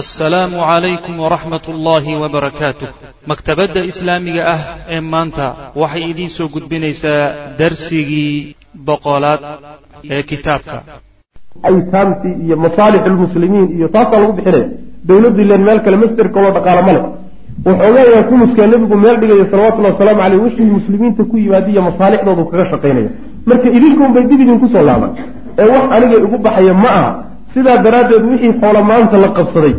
assalaamu calaykum waraxmat ullaahi wabarakaatuh maktabadda islaamiga ah ee maanta waxay idiin soo gudbinaysaa darsigii boqolaad ee kitaabka. Aytaamtii iyo masaalix lmuslimiin iyo taasaa lagu bixinaya dowladdu ilan meel kale masderkaloo dhaqaalo ma leh. Waxoogayaa kumuskaa nebigu meel dhigaya salawatullahi wasalaamu caleyh wixii muslimiinta ku yimaadiyo masaalixdoodu kaga shaqaynaya. Marka idinkuunbay dib idinku soo laaban ee wax anigay ugu baxaya ma aha. Sidaa daraaddeed wixii xoola maanta la qabsaday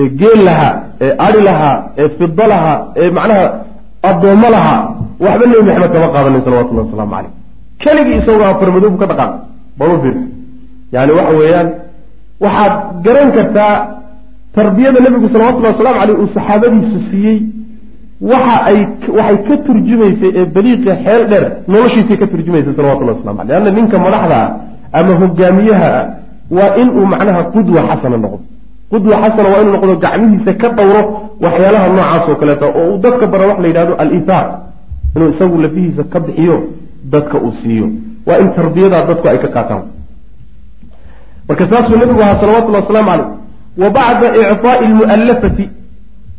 ee geel lahaa ee ari lahaa ee fido lahaa ee macnaha addoommo lahaa waxba nebi maxamed kama qaadanin salawatullahi wasalaamu caleyh keligii isagoo afarmadoobu ka dhaqaaq bal u fiirsa yani waxa weeyaan waxaad garan kartaa tarbiyada nebigu salawatullahi waslamu caleyh uu saxaabadiisu siiyey waxa ay waxay ka turjumaysay ee baliiqa xeel dheer noloshiisay ka turjumaysay salawatullahi waslamu aleyh leanna ninka madaxda ah ama hogaamiyaha ah waa inuu macnaha qudwa xasana noqdo qudwa xasana waa inuu noqdo gacmihiisa ka dhowro waxyaalaha noocaas oo kaleeta oo uu dadka bara wax la yidhahdo al-ithaar inuu isagu lafihiisa ka bixiyo dadka uu siiyo. Waa in tarbiyadaa dadku ay ka qaataan. Marka saasuu nabigu ahaa salawatullhi wasalaamu caleyh wa bacda icطaa'i almu'allafati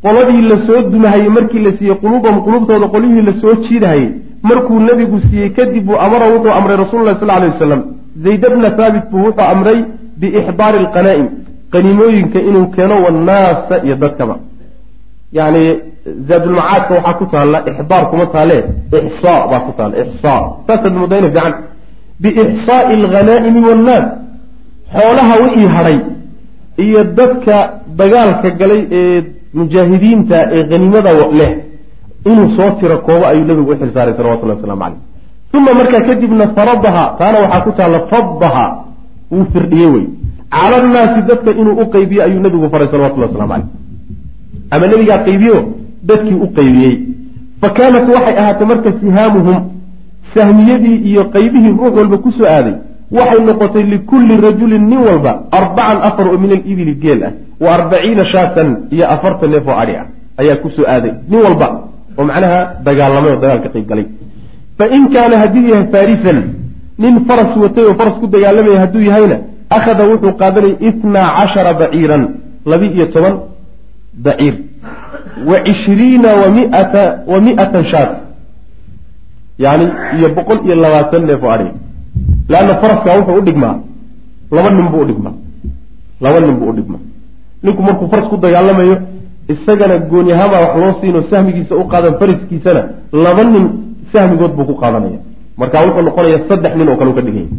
qoladii la soo dumahayey markii la siiyey quluubahum quluubtooda qolyihii la soo jiidahayey markuu nebigu siiyey kadib buu amara wuxuu amray rasuulu lahi sal alay wasalam zayd bna thaabit buu wuxuu amray biixdaari alqanaa'im qaniimooyinka inuu keeno wannaasa iyo dadkaba. Yani zaadulmacaadka waxaa ku taalla ixdaar kuma taale ixsaa baa ku taalla ixsaa. Saasaad mudayna fiican biixsaai alghanaa'imi wannaas xoolaha wixii hadhay iyo dadka dagaalka galay ee mujaahidiinta ee haniimada leh inuu soo tiro koobo ayuu nabigu u xilsaaray salawatullahi waslamu caleyh uma markaa kadibna faradaha taana waxaa ku taalla fadaha wuu firdhiyey wey cala annaasi dadka inuu u qaybiyo ayuu nabigu faray salawatullahi waslamu caleyh ama nebigaa qaybiyo dadkii u qaybiyey. Fa kaanat waxay ahaatay marka sihaamuhum sahmiyadii iyo qaybihii ruux walba ku soo aaday waxay noqotay likulli rajulin nin walba arbacan afar oo min alibili geel ah wa arbaciina shaatan iyo afartan neef oo adhi ah ayaa ku soo aaday. Nin walba oo macnaha dagaalamay oo dagaal qayb galay. Fa in kaana hadduu yahay faarisan nin faras watay oo faras ku dagaalamaya hadduu yahayna akhada wuxuu qaadanayay itnaa cashara baciiran labi iyo toban baciir wa cishriina wamiata wa mi'atan shaat yani iyo boqol iyo labaatan neef oo adhi leanna faraskaa wuxuu u dhigmaa laba nin buu udhigmaa laba nin buu udhigmaa ninku markuu faras ku dagaalamayo isagana gooni ahaanbaa wax loo siinoo sahmigiisa u qaadan fariskiisana laba nin sahmigood buu ku qaadanaya marka wuxuu noqonaya saddex nin oo kale u ka dhiganya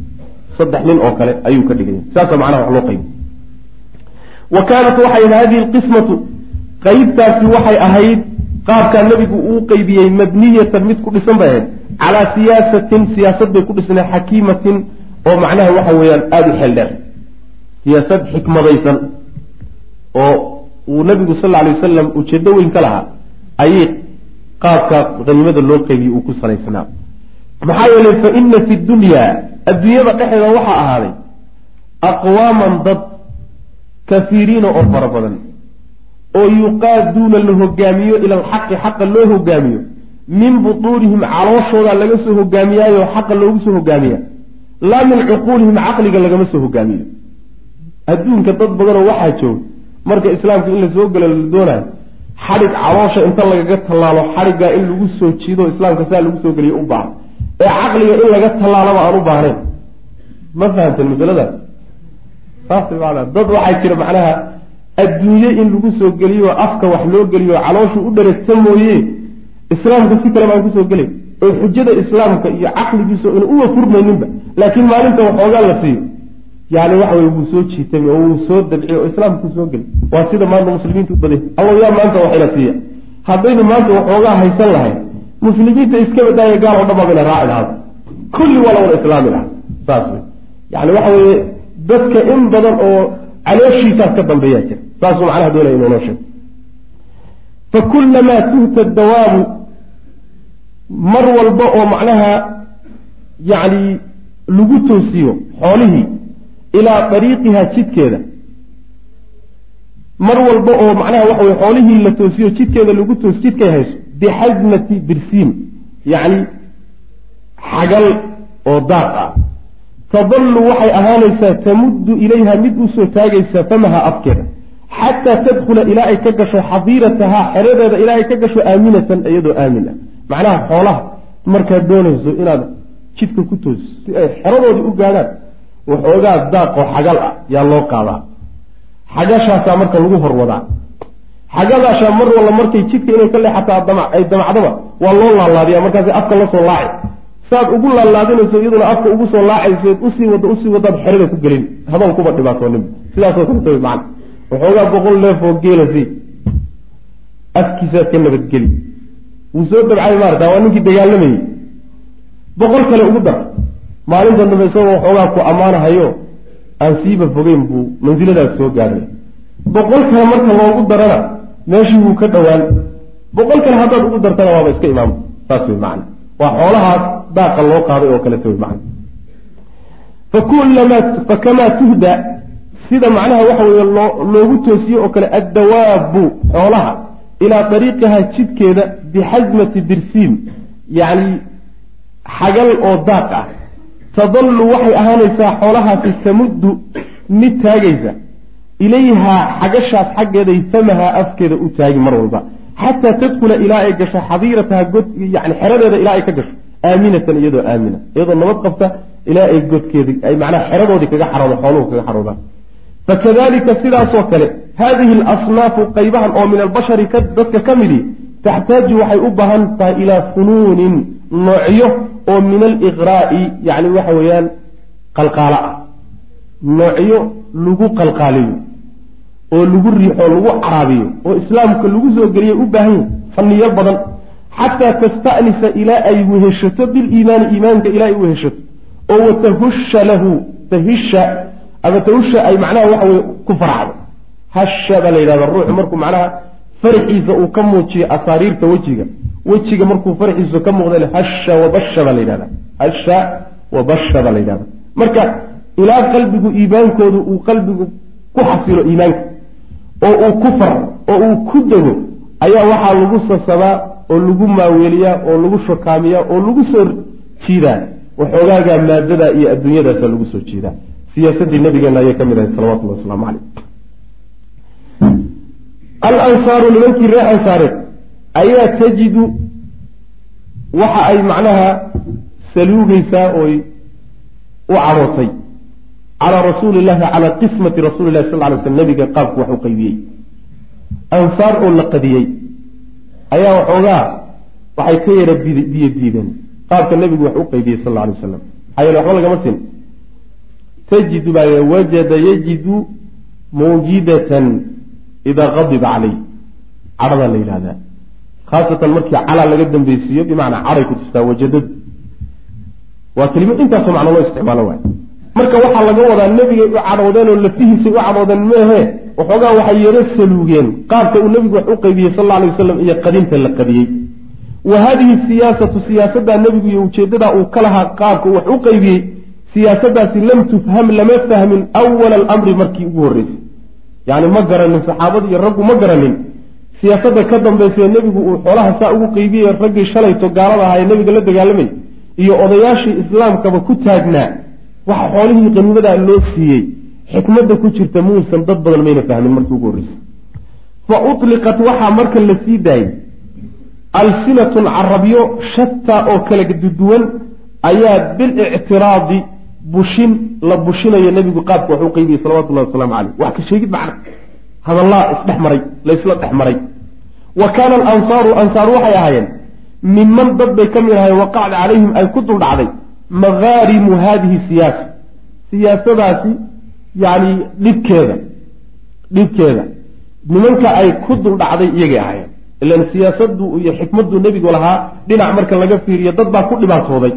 saddex nin oo kale ayuu ka dhiganya saasa macnaha wax loo qaybi wa kaanat waxay hadihi lqismatu qeybtaasi waxay ahayd qaabkaa nebigu uu qeybiyey mabniyatan mid ku dhisan bay ahayd. Calaa siyaasatin siyaasad bay ku dhisnay xakiimatin oo macnaha waxa weeyaan aada u xeel dheer. Siyaasad xikmadaysan oo uu nabigu sal lla alay wasalam ujeedo weyn ka lahaa ayay qaabka haniimada loo qeybiyey uu ku salaysnaa maxaa yeelay fa ina fi dunyaa adduunyada dhexeeda waxaa ahaaday aqwaaman dad kafiiriina oo fara badan oo yuqaaduuna la hogaamiyo ila alxaqi xaqa loo hogaamiyo min butuunihim calooshooda laga soo hogaamiyaayo xaqa loogu soo hogaamiya laa min cuquulihim caqliga lagama soo hogaamiyo. Adduunka dad badanoo waxaa jooga marka islaamka in la soo galo la doonayo xadhig caloosha inta lagaga tallaalo xadhiggaa in lagu soo jiido islaamka saa lagu soo geliyo u baahan ee caqliga in laga tallaalaba aan u baahnayn. Ma fahamteen masaladaas saas maanaa dad waxaa jira macnaha adduunye in lagu soo geliyo afka wax loo geliyo calooshu u dheregta mooye. Islaamka si kale baan ku soo gelay. Oo xujada islaamka iyo caqligiisa ina uwa furmayninba laakiin maalinta waxoogaa la siiyo. Yani waxa wey wuu soo jiitay oo wuu soo dabciy oo islaamku soo gelay. Waa sida maanta muslimiinta u baday. Allow yaa maanta waxayna siiya. Haddaynu maanta waxoogaa haysan lahayn muslimiinta iska badaaya gaal oo dhan baa bayna raaci lahaa. Kulli waa la wada islaami lahaa saas wey yani waxa weeye dadka in badan oo calooshiisaas ka dambeeyaa jira saasuu macnaha doonaya inuu noo sheego fakulamaa tuhta dawaabu mar walba oo macnaha yacni lagu toosiyo xoolihii ilaa dariiqihaa jidkeeda mar walba oo macnaha waxa weye xoolihii la toosiyo jidkeeda lagu toos jidkay hayso bixasmati birsiin yacni xagal oo daaq ah tadallu waxay ahaanaysaa tamuddu ilayha mid u soo taagaysa famaha afkeeda xat xataa tadkhula ilaa ay ka gasho xadiiratahaa xeradeeda ilaa ay ka gasho aaminatan iyadoo aamin ah macnaha xoolaha markaad doonayso inaad jidka ku toosiso si ay xeradoodii u gaadhaan waxoogaa daaqoo xagal ah yaa loo qaadaa xagashaasaa marka lagu horwadaa xagadaashaa mar walla markay jidka inay ka leexataa ay damacdaba waa loo laalaadiya markaasi afka la soo laaci saad ugu laalaadinayso iyaduna afka ugu soo laacayso u sii wada u sii wadaad xerada ku gelin. Hadoon kuba dhibaatoonin sidaasoo kaleta wy macana waxoogaa boqol leefoo geela si afkiisaad ka nabadgeli wuu soo dabcay maarata waa ninkii dagaalamayey boqol kale ugu dar. Maalinta dambe isagoo waxoogaa ku ammaanahayo aan siiba fogeyn buu mansiladaas soo gaadhay boqol kale marka loogu darana meeshii wuu ka dhowaan. Boqol kale haddaad ugu dartana waaba iska imaam. Saas wey macana waa xoolahaas daaqa loo qaaday oo kaleta wey macana fakullamaa fakamaa tuhda. Sida macnaha waxa weeye loo loogu toosiye oo kale addawaabu xoolaha ilaa dariiqihaa jidkeeda bixasmati dirsiim. Yacni xagal oo daaq ah. Tadallu waxay ahaanaysaa xoolahaasi tamuddu mid taagaysa ilayhaa xagashaas xaggeeday famahaa afkeeda u taagi mar walba. Xataa tadkula ilaa ay gasho xadiirataha god yani xeradeeda ilaa ay ka gasho. Aaminatan iyadoo aamina. Iyadoo nabad qabta ilaa ay godkeedi ay macnaha xeradoodii kaga xarooda xooluhu kaga xaroodaan. Fakadalika sidaasoo kale haadihi alasnaafu qaybahan oo min albashari dadka ka midi taxtaaju waxay u baahan tahay ilaa funuunin noocyo oo min aliqraa'i yacni waxa weeyaan qalqaalo ah. Noocyo lagu qalqaaliyo oo lagu riixo lagu caraabiyo oo islaamka lagu soo geliya u baahan yahy fanniyo badan. Xataa tasta'nisa ilaa ay weheshato biliimaani iimaanka ilaa ay weheshato. Oo watahusha lahu tahisha ama tahusha ay macnaha waxa weye ku farxdo hasha baa la yidhahda ruuxu markuu macnaha farxiisa uu ka muujiyo asaariirta wejiga. Wejiga markuu farxiisa ka muuqda hasha wabasha baa la yidhahda hasha wabasha baa la yidhahda marka ilaa qalbigu iimaankoodu uu qalbigu ku xasilo iimaanka oo uu ku farxo oo uu ku dego ayaa waxaa lagu sasabaa oo lagu maaweeliyaa oo lagu shokaamiyaa oo lagu soo jiidaa. Waxoogaagaa maadada iyo adduunyadaasa lagu soo jiidaa. Siyaasadii nabigeena ayay ka mid ahayd salawatullahi wasalaamu caleyh alansaaru nimankii reer ansaareed ayaa tajidu waxa ay macnaha saluugaysaa oy u cadhootay calaa rasuuli illahi calaa qismati rasuuli llahi sal ly sl nabiga qaabku wax u qaybiyey ansaar oo la qadiyey ayaa waxoogaa waxay ka yara biyo diideen qaabka nebigu wax u qaybiyey sal alay wasalam maxaa yeele waxba lagama sin tajidu baa wajada yajidu mawjidatan idaa qadiba caleyh cadhadaa la yidhahdaa khaasatan markii calaa laga dambeysiiyo bimacnaa cadhay ku tustaa wajadadu waa kelimo intaasoo macno loo isticmaalo waay marka waxaa laga wadaa nebigay u cadhoodeen oo lafihiisay u cadhoodeen meehe waxoogaa waxay yaro saluugeen. Qaabka uu nebigu wax u qaybiyey sal alay wasalam iyo qadinta la qadiyey wa haadihi siyaasatu siyaasaddaa nebigu iyo ujeedadaa uu ka lahaa qaabka uu wax u qaybiyey siyaasadaasi lam tufham lama fahmin awala alamri markii ugu horreysay. Yacni ma garanin saxaabadu iyo raggu ma garanin. Siyaasadda ka dambaysae nebigu uu xoolaha saa ugu qeybiyey raggii shalayto gaalada ahaa ee nebiga la dagaalamay iyo odayaashii islaamkaba ku taagnaa waxa xoolihii qaniimadaa loo siiyey xikmadda ku jirta muusan dad badan mayna fahmin markii ugu horreysay fa utliqat waxaa marka la sii daayey alsinatun carabyo shataa oo kala duduwan ayaa bilictiraadi bushin la bushinayo nebigu qaabka wax u qeybiyey salawatullahi wasalaamu caleyh wax ka sheegid macna? Hadallaa isdhex maray laysla dhex maray. Wa kaana alansaaru ansaaru waxay ahaayeen miman dad bay ka mid ahayen waqacda calayhim ay ku duldhacday makaarimu haadihi siyaasa. Siyaasadaasi yacni dhibkeeda dhibkeeda. Nimanka ay ku duldhacday iyagay ahaayeen. Ilan siyaasaddu iyo xikmaddu nebigu lahaa dhinac marka laga fiiriyo dad baa ku dhibaatooday.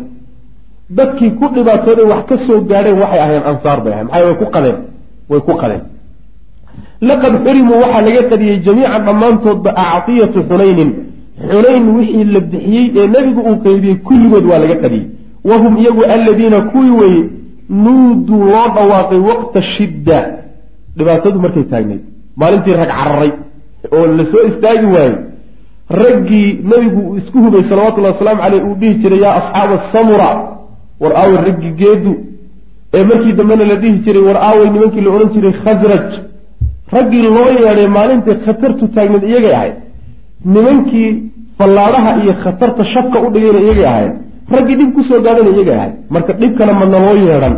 Dadkii ku dhibaatooday wax ka soo gaadheen waxay ahayen ansaar bay ahayen maxaa way ku qadeen way ku qadeen laqad xurimuu waxaa laga qadiyey jamiican dhammaantoodba actiyatu xunaynin xunayn wixii la bixiyey ee nebigu uu qeybiyey kulligood waa laga qadiyey wahum iyagu aladiina kuwii weye nuuduu loo dhawaaqay waqta shidda dhibaatadu markay taagnayd maalintii rag cararay oo la soo istaagi waayey raggii nebigu uu isku hubay salawatullahi wasalaamu caleyh uu dhihi jiray yaa asxaaba samura war aawey raggii geedu ee markii dambena la dhihi jiray war aawey nimankii la odhan jiray khasraj raggii loo yeedhay maalintii khatartu taagneed iyagay ahayd nimankii fallaadhaha iyo khatarta shafka u dhigayna iyagay ahayd raggii dhib ku soo gaadhayna iyagay ahayd marka dhibkana ma naloo yeedhan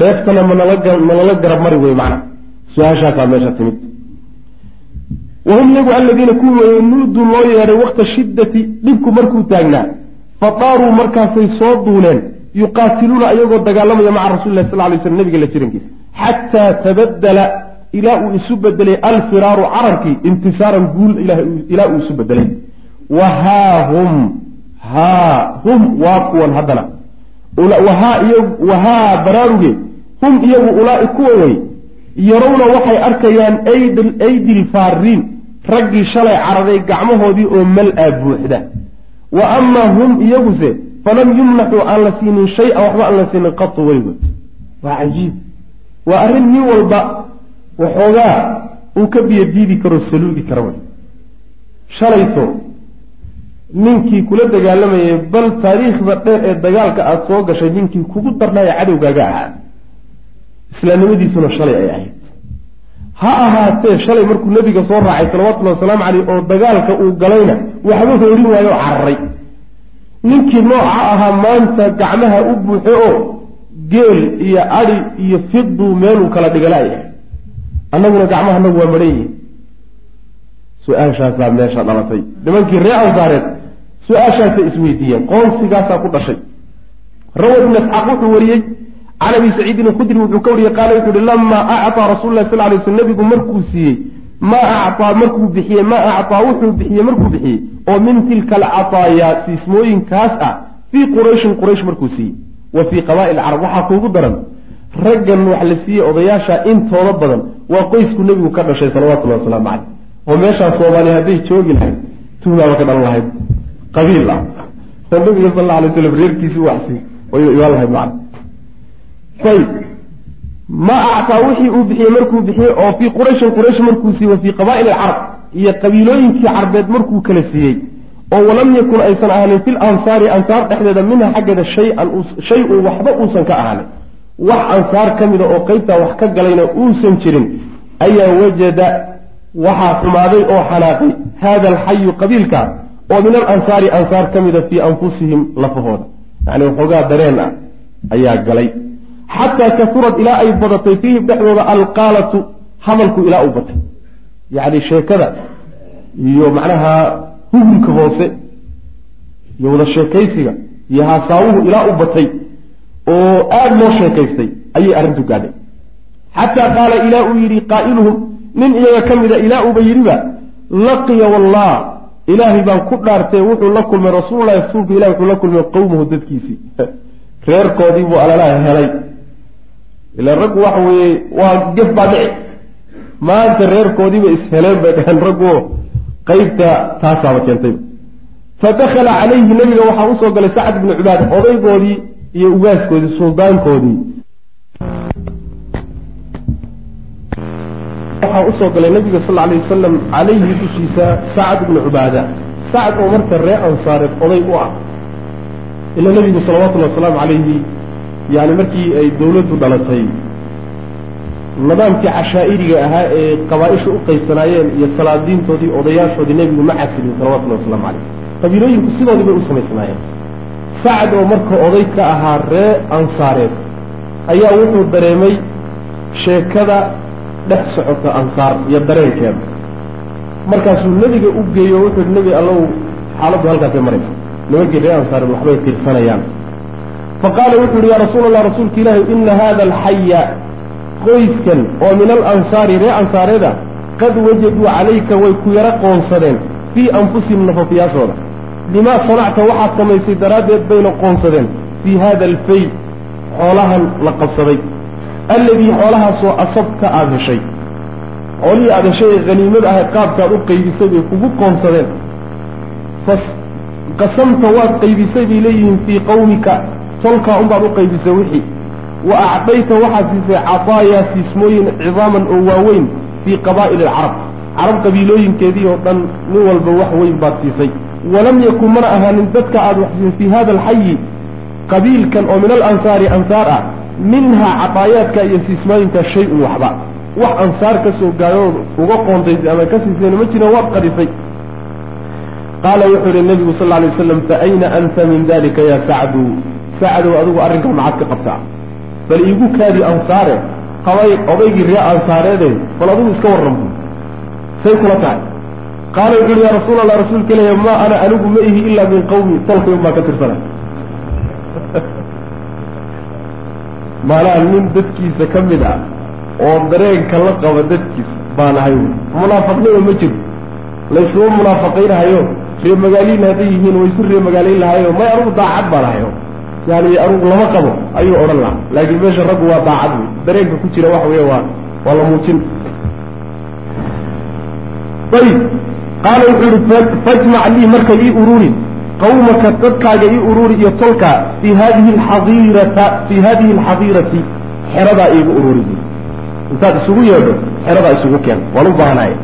dheeftana ma nalala garab mari wey macna. Su'aashaasaa meesha timid. Wahum iyagu aladiina kuwii weye nuuduu loo yeedhay waqta shiddati dhibku markuu taagnaa fa daaruu markaasay soo duuleen yuqaatiluuna ayagoo dagaalamaya maca rasuli lah sal lay slam nabiga la jirankiisa. Xataa tabadala ilaa uu isu bedelay alfiraaru cararkii intisaaran guul ilaa uu isu bedelay wa haa hum waa kuwan haddana. Wahaa baraaruge hum iyagu ulaa'i kuwa wey yarawna waxay arkayaan aydi lfaariin raggii shalay cararay gacmahoodii oo mal-a buuxda. Wa amaa hum iyaguse falam yumnaxuu aan la siinin shay-a waxba aan la siinin qatu weligood. Waa cajiib. Waa arrin nin walba waxoogaa uu ka biyo diidi karo saluugi kara wey shalayto ninkii kula dagaalamayay bal taariikhda dheer ee dagaalka aada soo gashay ninkii kugu darnaaya cadowgaaga ahaa islaamnimadiisuna shalay ay ahayd. Ha ahaatee shalay markuu nebiga soo raacay salawatullahi wasalaamu caleyh oo dagaalka uu galayna waxba hoorin waayo oo cararay. Ninkii nooca ahaa maanta gacmaha u buuxo oo geel iyo adi iyo fiduu meeluu kala dhigalayahay annaguna gacmaha anagu waa maran yihiin su'aashaasaa meesha dhalatay. Nimankii ree ansaareed su-aashaasay isweydiiyeen qoonsigaasaa ku dhashay rawa ibn isxaaq wuxuu wariyey can abi saciidin alkhudri wuxuu ka wariyey qaala wuxuu uhi lamaa acطaa rasul lah sal lay sl nabigu markuu siiyey maa acطaa markuu bixiyey maa acطaa wuxuu bixiyey markuu bixiyey oo min tilka alcataayaa siismooyinkaas ah fii qurayshin quraysh markuu siiyey wa fii qabaa'il carab waxaa kuugu daran raggan wax la siiyey odayaasha intooda badan waa qoysku nebigu ka dhashay salawatullahi wasalaamu caleyh oo meeshaa soomaaliya hadday joogi lahayd tuhmaaba ka dhalan lahayd qabiil ah oo nabiga sal alla alay slam reerkiisi waxsi lahayd macna ayb ma actaa wixii uu bixiyey markuu bixiyey oo fii qurayshin quraysh markuu siiyey wa fii qabaa'il alcarab iyo qabiilooyinkii carbeed markuu kala siiyey oo walam yakun aysan ahaanin fil ansaari ansaar dhexdeeda minha xaggeeda shayan shay un waxba uusan ka ahaanin. Wax ansaar ka mida oo qeybtaa wax ka galayna uusan jirin ayaa wajada waxaa xumaaday oo xanaaqay haada alxayu qabiilka oo min alansaari ansaar ka mida fii anfusihim lafahooda. Yacni waxoogaa dareen ah ayaa galay. Xataa kasurad ilaa ay badatay fiihim dhexdooda alqaalatu hadalku ilaa u batay. Yacni sheekada iyo macnaha hugulka hoose iyo wada sheekaysiga iyo haasaawuhu ilaa u batay oo aada loo sheekaystay ayay arrintu gaadhay. Xataa qaala ilaa uu yidhi qaa'iluhum nin iyaga ka mida ilaa uuba yidhiba laqiya wallah ilaahay baan ku dhaartee wuxuu la kulmay rasuululahi rasuulku ilah wuxuu la kulmay qowmuhu dadkiisii. Reerkoodii buu alalaha helay. Ila raggu waxa weeye waa gef baa dhici. Maanta reerkoodiiba isheleen bay dheheen ragguo qeybta taasaaba keentay. Fa dakhala calayhi nebiga waxaa u soo galay sacad bnu cubaad odaygoodii iyo ugaaskoodii suldaankoodii waxaa u soo galay nabiga sal alay wasalam calayhi dushiisa sacad bnu cubaada. Sacad oo marka ree ansaareed oday u ah. Ila nebigu salawatullhi wasalaamu calayhi yani markii ay dowladdu dhalatay nidaamkii cashaa'iriga ahaa ee qabaa-isha u qaybsanaayeen iyo salaadiintoodii odayaashoodii nebigu ma casilin salawatullahi waslamu calayh qabiilooyinku sidoodii bay u samaysnaayeen. Sacad oo marka oday ka ahaa ree ansaareed ayaa wuxuu dareemay sheekada dhex socota ansaar iyo dareenkeeda markaasuu nebiga u geeyo wuxuu yihi nebi allow xaaladdu halkaasay maraysa nimankii ree ansaareed waxbay tirsanayaan fa qaala wuxuu yihi yaa rasuul allah rasuulka ilaahi ina hada alxaya qoyskan oo min alansaari ree ansaareeda qad wajaduu calayka way ku yaro qoonsadeen fii anfusihim nafafiyaashooda. Bimaa sanacta waxaad samaysay daraaddeed bayna qoonsadeen fii hada alfay xoolahan la qabsaday alladii xoolahaasoo asabka aada heshay. Xoolihii aada heshay ee haniimad ahay qaabkaad u qaybisay bay kugu qoonsadeen fa qasamta waad qaybisay bay leeyihiin fii qawmika tolkaa unbaad u qaybisay wixii. Wa acdayta waxaad siisay cataayaa siismooyin cidaaman oo waaweyn fii qabaa'ili alcarab. Carab qabiilooyinkeedii oo dhan nin walba wax weyn baad siisay. Walam yakun mana ahaanin dadka aada waxsiisay fii hada alxayi qabiilkan oo min alansaari ansaar ah minhaa cataayaadka iyo siismooyinka shay-un waxba. Wax ansaar ka soo uga qoontaysay ama ka siisayna ma jirin waad qadisay qaala wuxuu yihi nabigu sal lay waslam fa ayna anta min dalika ya sacdu? Sacdow adigu arrinkaa maxaad ka qabtaa bal iigu kaadi ansaare qabay odaygii ree ansaareede bal adigu iska warranbu say kula tahay. Qaala wuxu uhi ya rasuul allah rasuulka ilaya ma ana anigu ma ihi ilaa min qawmi tolkay un baa ka tirsana maanaa nin dadkiisa ka mid ah oo dareenka la qaba dadkiisa baan ahay. Wy munaafaqnima ma jiro. Laysuma munaafaqaynahayo ree magaaliin hadday yihiin waysu ree magaalayn lahayo may anugu daacad baan ahayo yani anugu lama qabo ayuu odhan lahaa. Laakiin meesha raggu waa daacad wey dareenka ku jira waxa weya waa waa la muujin. Ayib qaala wuxuu yihi fajmac lii marka ii ururi qawmaka dadkaaga ii ururi iyo tolka fii hadihi alxadiirata fii hadihi alxadiirati xeradaa iigu ururi intaad isugu yeedho xeradaa isugu keen. Waan u baahnaye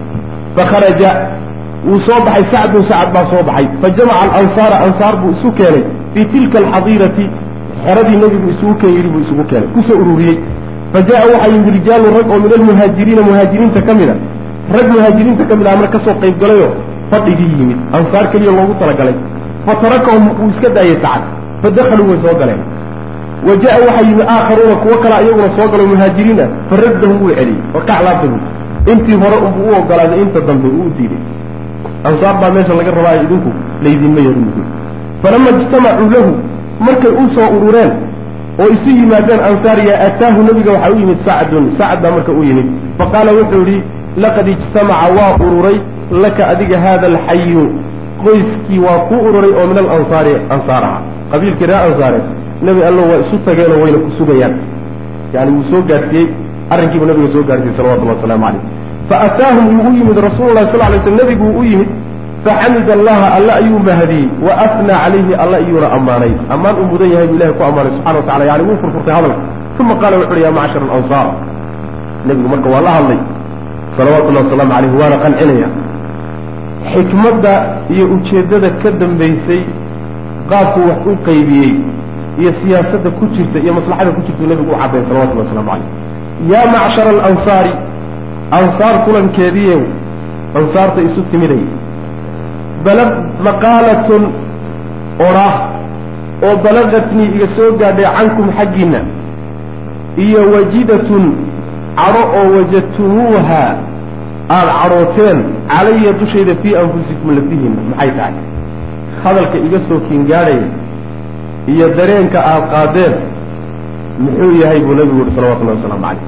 fakharaja wuu soo baxay sacdun sacad baa soo baxay. Fajamaca alansaara ansaar buu isu keenay. Fii tilka alxadiirati xeradii nebigu isugu keen yidhi buu isugu keenay. Kusoo ururiyey fa jaa waxaa yimid rijaalu rag oo min almuhaajiriina muhaajiriinta ka a rag muhaajiriinta ka mid ah mar ka soo qayb galayoo fadhigii yimid. Ansaar keliya loogu talagalay fa tarakahum wuu iska daayey sacad fa dakaluu way soo galeen. Wa jaa waxaa yimid aakharuuna kuwo kale iyaguna soo galo muhaajiriin ah fa raddahum wuu celiyey warkac laabtagu intii hore unbuu u ogolaaday inta dambe uu diiday ansaar baa meesha laga rabaayo idinku laydinma yerin falama ijtamacuu lahu markay u soo urureen oo isu yimaadeen ansaariya ataahu nabiga waxaa u yimid sacdun sacd baa marka u yimid. Faqaala wuxuu yidhi laqad ijtamaca waa ururay laka adiga hada alxayu qoyskii waa kuu ururay oo min alansaari ansaar aha qabiilkii reer ansaareed nebi allo waa isu tageenoo wayna ku sugayaan. Yani wuu soo gaarsiiyey arrinkiibu nabiga soo gaarsiiyey salawatullahi wasalaamu caleyh faataahum wuu u yimid rasuulu lahi sal lay sl nebigu wuu u yimid faxamid allaha alla ayuu mahadiyey wa afnaa calayhi alla iyuuna ammaanay. Ammaan uu mudan yahay buu ilahay ku ammaanay subxana wa tacala yani wuu furfurtay hadalka. Uma qaala wuxu uhi ya macshar alansaar. Nebigu marka waa la hadlay salawatullahi wasalaamu calayhi waana qancinaya xikmadda iyo ujeeddada ka dambaysay qaabku wax u qaybiyey iyo siyaasadda ku jirta iyo maslaxada ku jirtuu nebigu u cadday salawatullahi waslamu calayh. Yaa macshara alansaari ansaar kulankeediiyow ansaarta isu timiday. Bala maqaalatun odhah oo balagatnii iga soo gaadhay cankum xaggiinna iyo wajidatun cadho oo wajadtumuuha aada cadhooteen calaya dushayda fii anfusikum lafihinna maxay tahay? Hadalka iga soo kiingaadhaya iyo dareenka aada qaadeen muxuu yahay buu nabigu yihi salawatullahi wasalaamu calayh.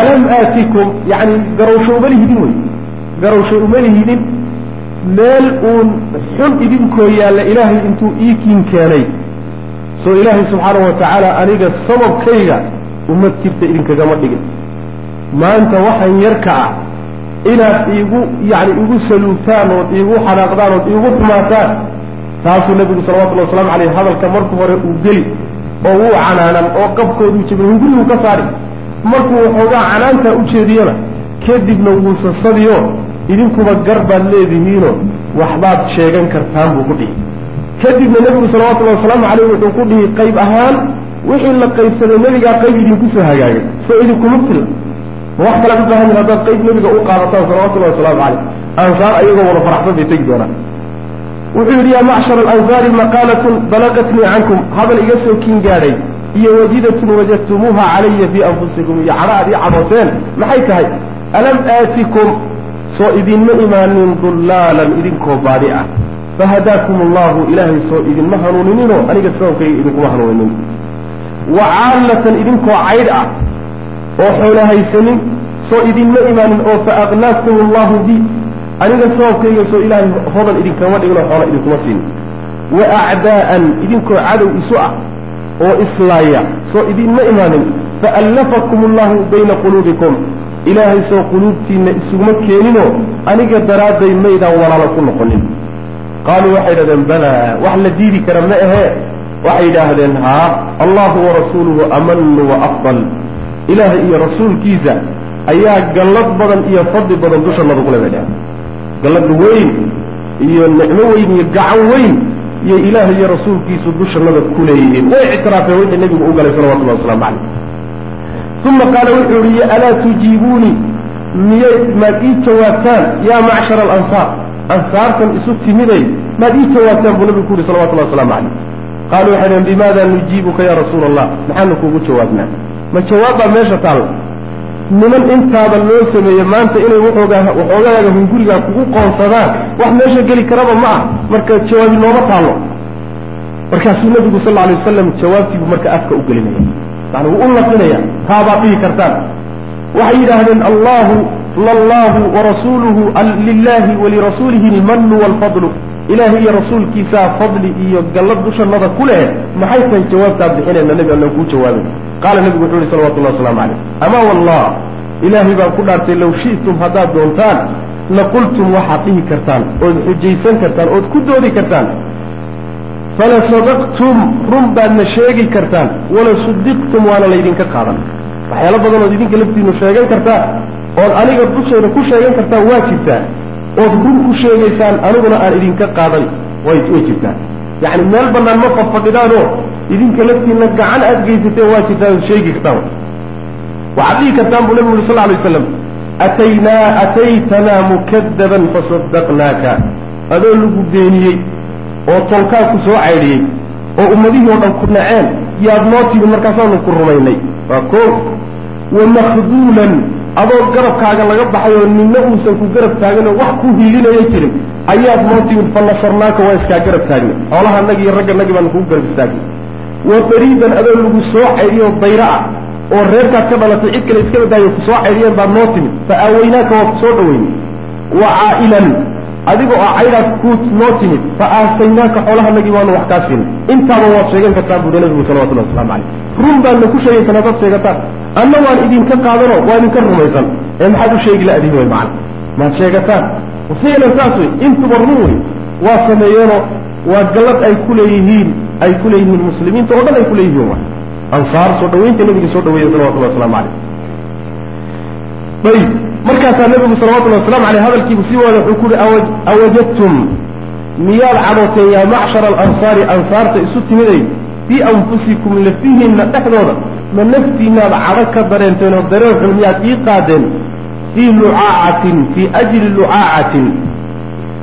Alam aatikum yacni garowsho uma lihidin wey. Garowsho uma lihidin meel uun xun idinkoo yaalla ilaahay intuu iikiin keenay. Soo ilaahay subxaanahu wa tacaala aniga sababkayga ummad jirta idinkagama dhigin maanta waxaan yarka ah inaad iigu yacni igu saluugtaan ood iigu xanaaqdaan ood iigu xumaataan taasuu nebigu salawatullahi waslamu caleyh hadalka marka hore uu geli oo wuu canaanan oo qabkooduu jibin hunguriguu ka saari markuu waxoogaa canaantaa u jeediyona kadibna wuu sasadiyo idinkuba gar baad leedihiinoo waxbaad sheegan kartaan buu ku dhihi. Kadibna nebigu salawatullahi wasalaamu caleyh wuxuu ku dhihi qayb ahaan wixii la qaybsaday nebigaa qayb idinku soo hagaagay soo idinkuma filla wax kalaad u baahanyin haddaad qayb nebiga u qaadataan salawatullahi wasalaamu caleyh ansaar ayagoo wada faraxsan bay tegi doonaan. Wuxuu yidhi yaa macshar alansaari maqaalatun balagatnii cankum. Hadal iga soo kiin gaadhay iyo wajidatun wajadtumuuha calaya fii anfusikum. Iyo cadho aad ii cadhooteen maxay tahay? Alam aatikum? Soo idinma imaanin dullaalan idinkoo baadi ah fahadaakum allahu ilaahay soo idinma hanuunininoo aniga sababkayga idinkuma hanuuninin. Wa caallatan idinkoo caydh ah oo xoola haysanin soo idinma imaanin oo fa aqnaakum allahu bi aniga sababkayga soo ilaahay hodan idinkama dhiginoo xoola idinkuma siinin wa acdaa'an idinkoo cadow isu ah oo islaaya soo idinma imaanin. Faallafakum allahu bayna quluubikum ilaahay soo quluubtiinna isuguma keeninoo aniga daraadday maydaan walaalo ku noqonin. Qaaluu waxay idhahdeen balaa wax la diidi kara ma ahee waxay yidhaahdeen haa allahu warasuuluhu amanu wa afdal. Ilaahay iyo rasuulkiisa ayaa gallad badan iyo fadli badan dushannada kule bay dhaheen gallad weyn iyo nicmo weyn iyo gacan weyn iyo ilaahay iyo rasuulkiisu dushannada ku leeyihiin. Way ictiraafeen wixii nebigu u galay salawatullahi waslamu calayh uma qaala wuxuu yihi alaa tujiibuunii miyay maad ii jawaabtaan? Yaa macshara alansaar. Ansaartan isu timiday maad ii jawaabtaan buu nabigu ku yuhi salawatullahi waslamu calayh qaaluu waxay dhaheen bimaada nujiibuka ya rasuula allah maxaanu kuugu jawaabnaa. Ma jawaabbaa meesha taalla niman intaaba loo sameeye maanta inay waxoogaa waxoogaaga hungurigaa kugu qoonsadaan wax meesha geli karaba ma ah. Marka jawaabi nooma taallo markaasuu nabigu sal alay wasalam jawaabtiibuu marka afka u gelinaya. Yani wuu u laqinaya taabaad dhihi kartaan. Waxay yidhaahdeen allahu lallahu warasuuluhu lilahi walirasuulihi almanu walfadlu. Ilaahay iyo rasuulkiisaa fadli iyo gallad dushannada ku leh maxay tahay jawaabtaad bixinayna nebi allan kuu jawaabay qaala nebigu wuxuu yihi salawatullahi waslamu calayh ama wallah ilaahay baan ku dhaartay low shi'tum haddaad doontaan laqultum waxaad dhihi kartaan ood xujaysan kartaan ood ku doodi kartaan. Fala sadaqtum run baadna sheegi kartaan wala sudiqtum waana laydinka qaadan. Waxyaalo badan ood idinka laftiinu sheegan kartaan ood aniga dushayda ku sheegan kartaan waa jirtaa. Ood run ku sheegaysaan aniguna aan idinka qaadan way way jirtaa. Yacni meel bannaan ma fadfadhidaanoo idinka laftiina gacan aad geysateen waa jirtaa ood sheegi kartaan waxaad dhihi kartaan buu nabigu uri sal lay waslam ataynaa ataytanaa mukadaban fasadaqnaaka adoo lagu beeniyey oo tolkaa ku soo caydhiyey oo ummadihii oo dhan ku naceen yaad noo timid markaasaanu ku rumaynay. Waa ko wa makhduulan adoo garabkaaga laga baxay oo ninna uusan ku garab taagin oo wax ku hiilinaya jirin ayaad noo timid fa nasarnaaka waa iskaa garab taagnay xoolahanagi iyo ragganagi baanu kugu garab istaagnay wa bariidan adoo lagu soo caydhiyo bayra ah oo reerkaad ka dhalatay cid kale iska badaayo ku soo caydhiyeen baad noo timid. Fa aaweynaaka waa ku soo dhaweynay wa caa'ilan adiga oo caydaas ku noo timid. Fa aasaynaaka xoolahanagii baanu wax kaa siinay intaaba waad sheegan kartaan buuda nabigu salawatullahi waslamu calayh run baadna ku sheegaysan haddaad sheegataan. Anna waan idinka qaadano waa idinka rumaysan. Ee maxaad u sheegi la-diin wey macana maad sheegataan. Ficlan saas wey intuba run wey waa sameeyeenoo waa gallad ay ku leeyihiin ay ku leeyihiin muslimiinta oo dhan ay ku leeyihiin wa ansaar soo dhaweynta nabiga soo dhaweeyey salawatullahi waslamu calayh ayib markaasaa nabigu salawatullahi waslamu aleyh hadalkiibu sii waada wuxuu ku uhi awajadtum? Miyaad cadhooteen yaa macshara alansaari ansaarta isu timiday bianfusikum lafihiinna dhexdooda ma naftiinaad cadho ka dareenteen oo dareen xun miyaad ii qaadeen fii lucaacatin fii ajli lucaacatin.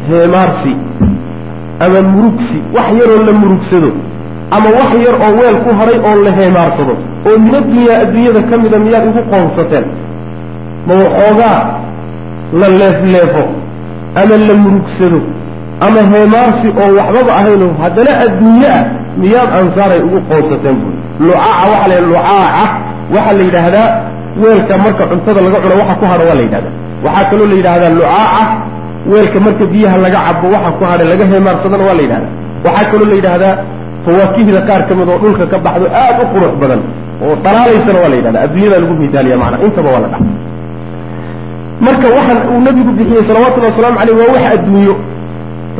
Heemaarsi ama murugsi wax yaroo la murugsado ama wax yar oo weel ku hadhay oo la heemaarsado oo min addunyaa adduunyada ka mida miyaad igu qoonsateen. Ma waxoogaa la leefleefo ama la murugsado ama heemaarsi oo waxbaba ahayno haddana adduunye ah miyaad ansaaray ugu qoonsateen buuri lucaaca waxaa la lucaaca waxaa la yidhaahdaa weelka marka cuntada laga cuno waxa ku hadha waa la yidhahdaa waxaa kaloo la yidhahdaa lucaaca weelka marka biyaha laga cabo waxa ku hadha laga heemaarsadana waa la yidhahdaa. Waxaa kaloo la yidhahdaa fawaakihda qaar ka mid oo dhulka ka baxdo aad u qurux badan oo dhalaalaysana waa la yidhahda adduunyadaa lagu midaaliya macnaa intaba waa la dhaca marka waxaan uu nabigu bixiyey salawatullahi wasalaamu caleyh waa wax adduunyo.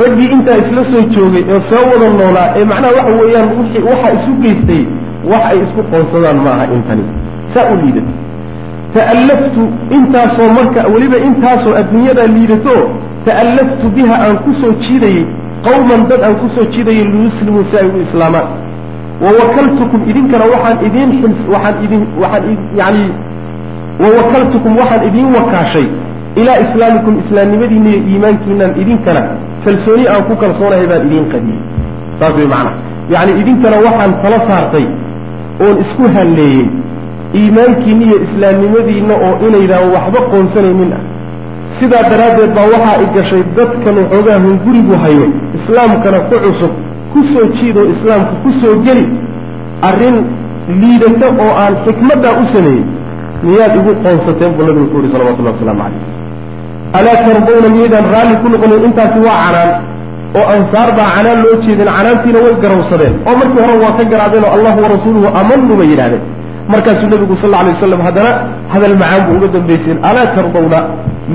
Raggii intaa isla soo joogay ee soo wada noolaa ee macnaha waxa weeyaan waxa isu geystay wax ay isku qoonsadaan ma aha intani. Saa u liidato ta'allaftu intaasoo marka weliba intaasoo adduunyadaa liidato ta'allaftu biha aan ku soo jiidayey qawman dad aan ku soo jiidayay liyuslimuu si ay u islaamaan. Wa wakaltukum idinkana waxaan idiin waxaan idin waxaan yani wa wakaltukum waxaan idiin wakaashay ilaa islaamikum islaamnimadiina iyo iimaankiinaan idinkana kalsooni aan ku kalsoonahay baan idiin qadiyey saas way macnaha yacni idinkana waxaan tala saartay oon isku halleeyey iimaankiina iyo islaamnimadiinna oo inaydaan waxba qoonsanaynin ah sidaa daraaddeed baa waxaa i gashay dadkan waxoogaa hungurigu hayo islaamkana ku cusub ku soo jiidoo islaamka ku soo geli. Arrin liidata oo aan xikmaddaa u sameeyey miyaad igu qoonsateen buu nabigu ku yuri salawatullahi wasalaamu calayh. Alaa tardawna miyaydaan raalli ku noqonin intaasi waa canaan. Oo ansaar baa canaan loo jeedin canaantiina way garawsadeen oo markii hore waa ka garaadeen oo allahu warasuuluhu amanu bay yidhahdeen markaasuu nabigu sal alay waslam haddana hadal macaan buu uga dambayseen alaa tardawna?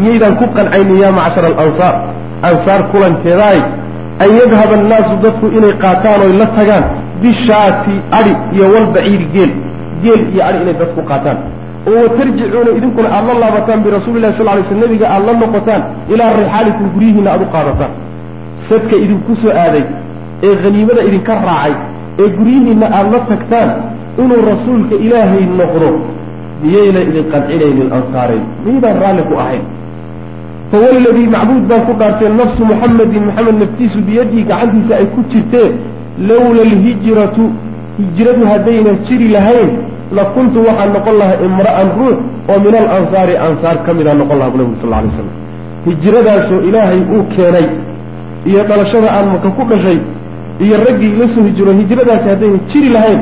Miyaydaan ku qancaynin yaa macshara alansaar? Ansaar kulankeedaay an yadhaba annaasu dadku inay qaataan oy la tagaan bishaati adhi iyo walbaciiri geel geel iyo adhi inay dadku qaataan. Oo watarjicuuna idinkuna aada la laabataan birasuuli llahi sal lay sl nebiga aada la noqotaan ilaa rixaalikum guryihiina aada u qaadataan. Sadka idinku soo aaday ee haniimada idinka raacay ee guryihiinna aada la tagtaan inuu rasuulka ilaahay noqdo miyayna idin qancinaynin ansaarey miydaan raalli ku ahayn? Fawaladii macbuud baan ku dhaarteen nafsu muxamedin maxamed naftiisu biyadii gacantiisa ay ku jirteen. Lowla alhijratu hijradu haddaynan jiri lahayn. La kuntu waxaan noqon lahaa imra'an ruux oo min alansaari ansaar ka midaan noqon laha bu nabigu sal alay slam hijradaasoo ilaahay uu keenay iyo dhalashada aan maka ku dhashay iyo raggii ila soo hijiro hijradaasi haddaynan jiri lahayn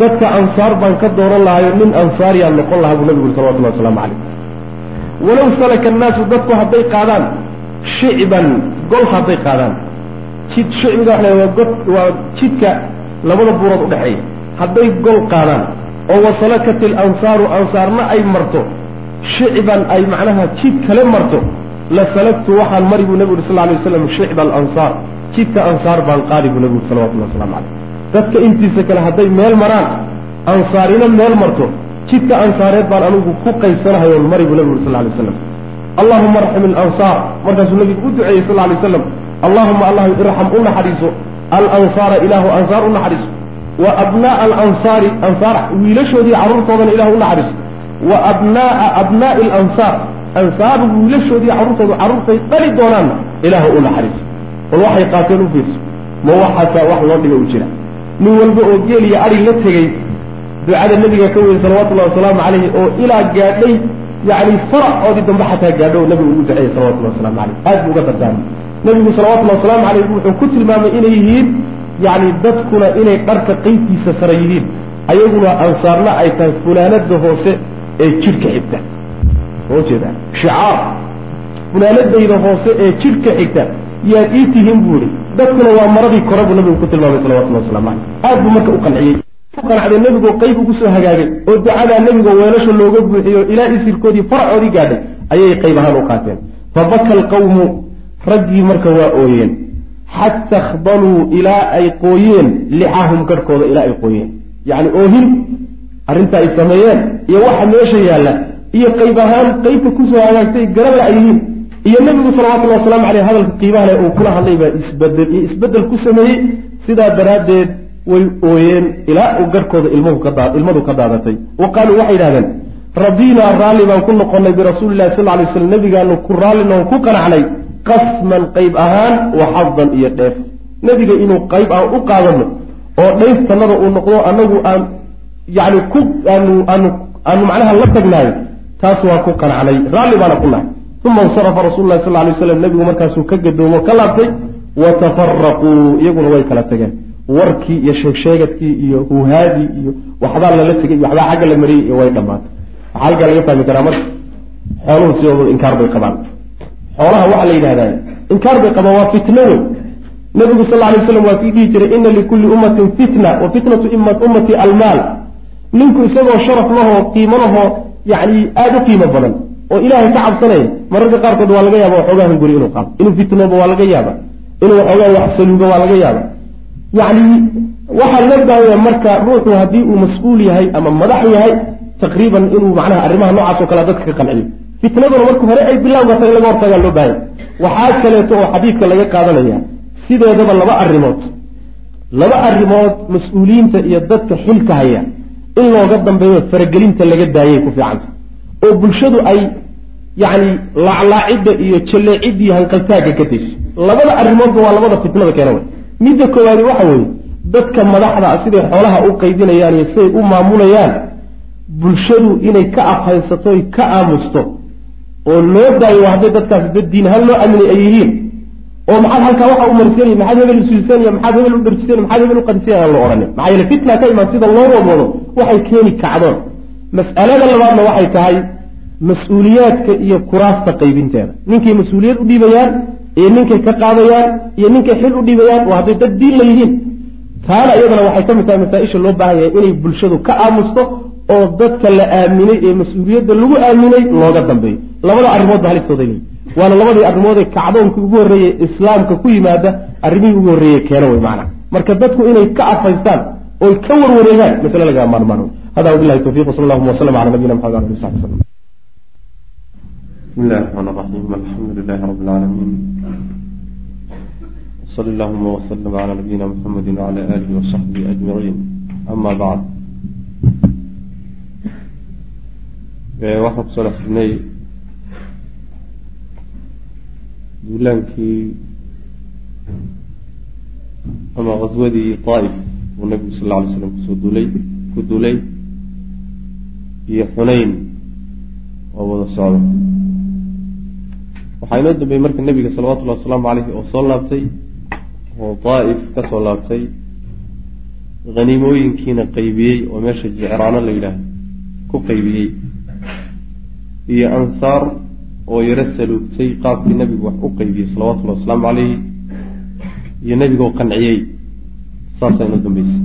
dadka ansaar baan ka dooran lahayo nin ansaariyaan noqon lahaa buu nabigu salawatullahi wasalaamu calayh. Walow salaka annaasu dadku hadday qaadaan shicban gol hadday qaadaan. Jid shicbiga waxa waa god waa jidka labada buurood udhexeeya hadday gol qaadaan oo wasalakat ilansaaru ansaarna ay marto shicban ay macnaha jid kale marto la salagtu waxaan mari buu nebigu uri sal lay waslam shicba alansaar jidka ansaar baan qaadi buu nebigu uri salawatullahi waslamu calayh dadka intiisa kale hadday meel maraan ansaarina meel marto jidka ansaareed baan anigu ku qaybsanahay oon mari buu uri sal lay waslam allahuma arxam alansaar markaasuu nebigu u duceeyey sal lay waslam allahuma allah irxam u naxariiso. Alansaara ilaahu ansaar u naxariiso. Wa abnaaa alansaari ansaar wiilashoodii carruurtoodana ilahu u naxariiso. Wa abnaaa abnaa'i alansaar ansaar wiilashoodii carruurtoodu carruurtay dhali doonaanna ilaahu u naxariiso. Bal waxay qaateen u fiirso. Ma waxaasaa wax loo dhiga u jira nin walba oo geel iyo adhi la tegey ducada nebiga ka weyey salawatullahi wasalaamu calayhi oo ilaa gaadhay yacni faracoodii dambe xataa gaadho oo nabigu ugu duceeyey salawatullahi waslamu calayh aad buu uga dardaarmay nebigu salawatullahi wasalaamu calayh wuxuu ku tilmaamay inay yihiin yacni dadkuna inay dharka qeybtiisa sara yihiin ayaguna ansaarna ay tahay funaanada hoose ee jidhka xigta. Oo jeeda shicaar funaanadayda hoose ee jidhka xigta yaad ii tihiin buu ihi dadkuna waa maradii kore buu nabigu ku tilmaamay salawatullahi waslamu calayh aad buu marka u qanciyey. U qancday nebigoo qeyb ugu soo hagaagay oo ducadaa nebigo weelasha looga buuxiyo ilaa isirkoodii faracoodii gaadhay ayay qayb ahaan u qaateen. Fabaka alqawmu raggii marka waa ooyeen. Xata khbaluu ilaa ay qooyeen lixahum garhkooda ilaa ay qooyeen. Yacni oohin arrinta ay sameeyeen iyo waxa meesha yaalla iyo qayb ahaan qeybta ku soo hagaagtay garala ay yihiin iyo nebigu salawatullahi wasalaamu caleyh hadalka qiimaha leh uu kula hadlay baa isbeddel iyo isbeddel ku sameeyey. Sidaa daraaddeed way ooyeen ilaa uu garhkooda ilmadu ka daadatay. Wa qaaluu waxay yidhahdeen radiinaa raalli baan ku noqonnay birasuulillahi sal ly slam nebigaanu ku raallinoon ku qanacnay qasman qayb ahaan wa xadan iyo dheef. Nebiga inuu qayb aan u qaadano oo dhayftannada uu noqdo annagu aan yacni ku aanu aanu aanu macnaha la tagnaayo taas waa ku qanacnay raalli baana ku nahay uma insarafa rasulu lahi sal ly slam nebigu markaasuu ka gadoomo ka laabtay watafaraquu iyaguna way kala tageen warkii iyo sheegsheegadkii iyo huhaadii iyo waxbaa lala tegay iyo waxbaa xagga la mariyey iyo way dhammaatay waxaa halkaa laga fahmi karaa marka xooluhu sidooda inkaar bay qabaan xoolaha waxaa la yidhahdaa inkaar bay qabaan waa fitno wey nabigu sal lla alay slam waa kii dhihi jiray ina likulli ummatin fitna wa fitnatu ummati almaal ninku isagoo sharaf lahoo qiimo lahoo yacni aada u qiimo badan oo ilaahay ka cabsanaya mararka qaarkood waa laga yaaba waxoogaa hunguri inuu qaado inuu fitnooba waa laga yaaba inuu waxoogaa wax saluugo waa laga yaaba yacni waxaa loo baahaya marka ruuxu haddii uu mas'uul yahay ama madax yahay taqriiban inuu macnaha arrimaha noocaas oo kale dadka ka qanciyo fitnaduna marka hore ay bilowga taga laga hortagaa loo baahaya waxaa kaleeto oo xadiidka laga qaadanaya sideedaba laba arrimood. Laba arrimood mas'uuliyiinta iyo dadka xilka haya in looga dambeeyo faragelinta laga daayay ku fiicanta oo bulshadu ay yacni laaclaacidda iyo jalleecidda iyo hanqaltaagga ka dayso. Labada arrimoodba waa labada fitnada keena wey midda koowaadi waxa weeye dadka madaxda ah siday xoolaha u qaybinayaan iyo siday u maamulayaan bulshadu inay ka afhaysato oy ka aamusto oo loo daayo waa hadday dadkaasi dad diin ahaan loo aaminay ay yihiin oo maxaad halkaa waxa u marsanaya maxaad hebel usuulsanaya maxaad hebel u dharjisanya maxaad hebel u qadisanya aan la odhanin maxaa yeele fitna ka imaan sida loo wadwado waxay keeni kacdoon mas'alada labaadna waxay tahay mas'uuliyaadka iyo kuraasta qaybinteeda. Ninkay mas'uuliyad u dhiibayaan iyo ninkay ka qaadayaan iyo ninkay xil u dhiibayaan waa hadday dad diin la yihiin. Taana iyadana waxay ka mid tahay masaa-isha loo baahan yahay inay bulshadu ka aamusto oo dadka la aaminay ee mas'uuliyadda lagu aaminay looga dambeeyo. Labada arrimoodba halistooda leeyi waana labadii arrimoodee kacdoonkii ugu horreeyey islaamka ku yimaada arrimihii ugu horreeye keena wey macana marka dadku inay ka afaystaan oy ka warwareegaan masale lagaa maarmaan hada wabilahi towfiq wsal allahuma wslm ala nabiyina maxamed ala ali saxbi slm bismi llahi raxmaan raxiim alxamdu lilahi rabi lcaalamiin wsali allahuma wslm ala nabiyina muxamedi wala alihi wasaxbihi ajmaciin eh, ama bacd waxaan ku soo dhex jirnay duulaankii ama kaswadii aaif uu nabigu sal la alay slam ku soo duulay ku duulay iyo xunayn oo wada socda. Waxaa inoo dambeeyey marka nebiga salawatullahi wasalaamu caleyhi oo soo laabtay oo daaif ka soo laabtay haniimooyinkiina qaybiyey oo meesha jicraano la yidhaah ku qaybiyey. Iyo ansaar oo yaro saluugtay qaabkii nebigu wax u qaybiyey salawatullahi wasalaamu caleyhi iyo nebigoo qanciyey. Saasaa inoo dambeysay.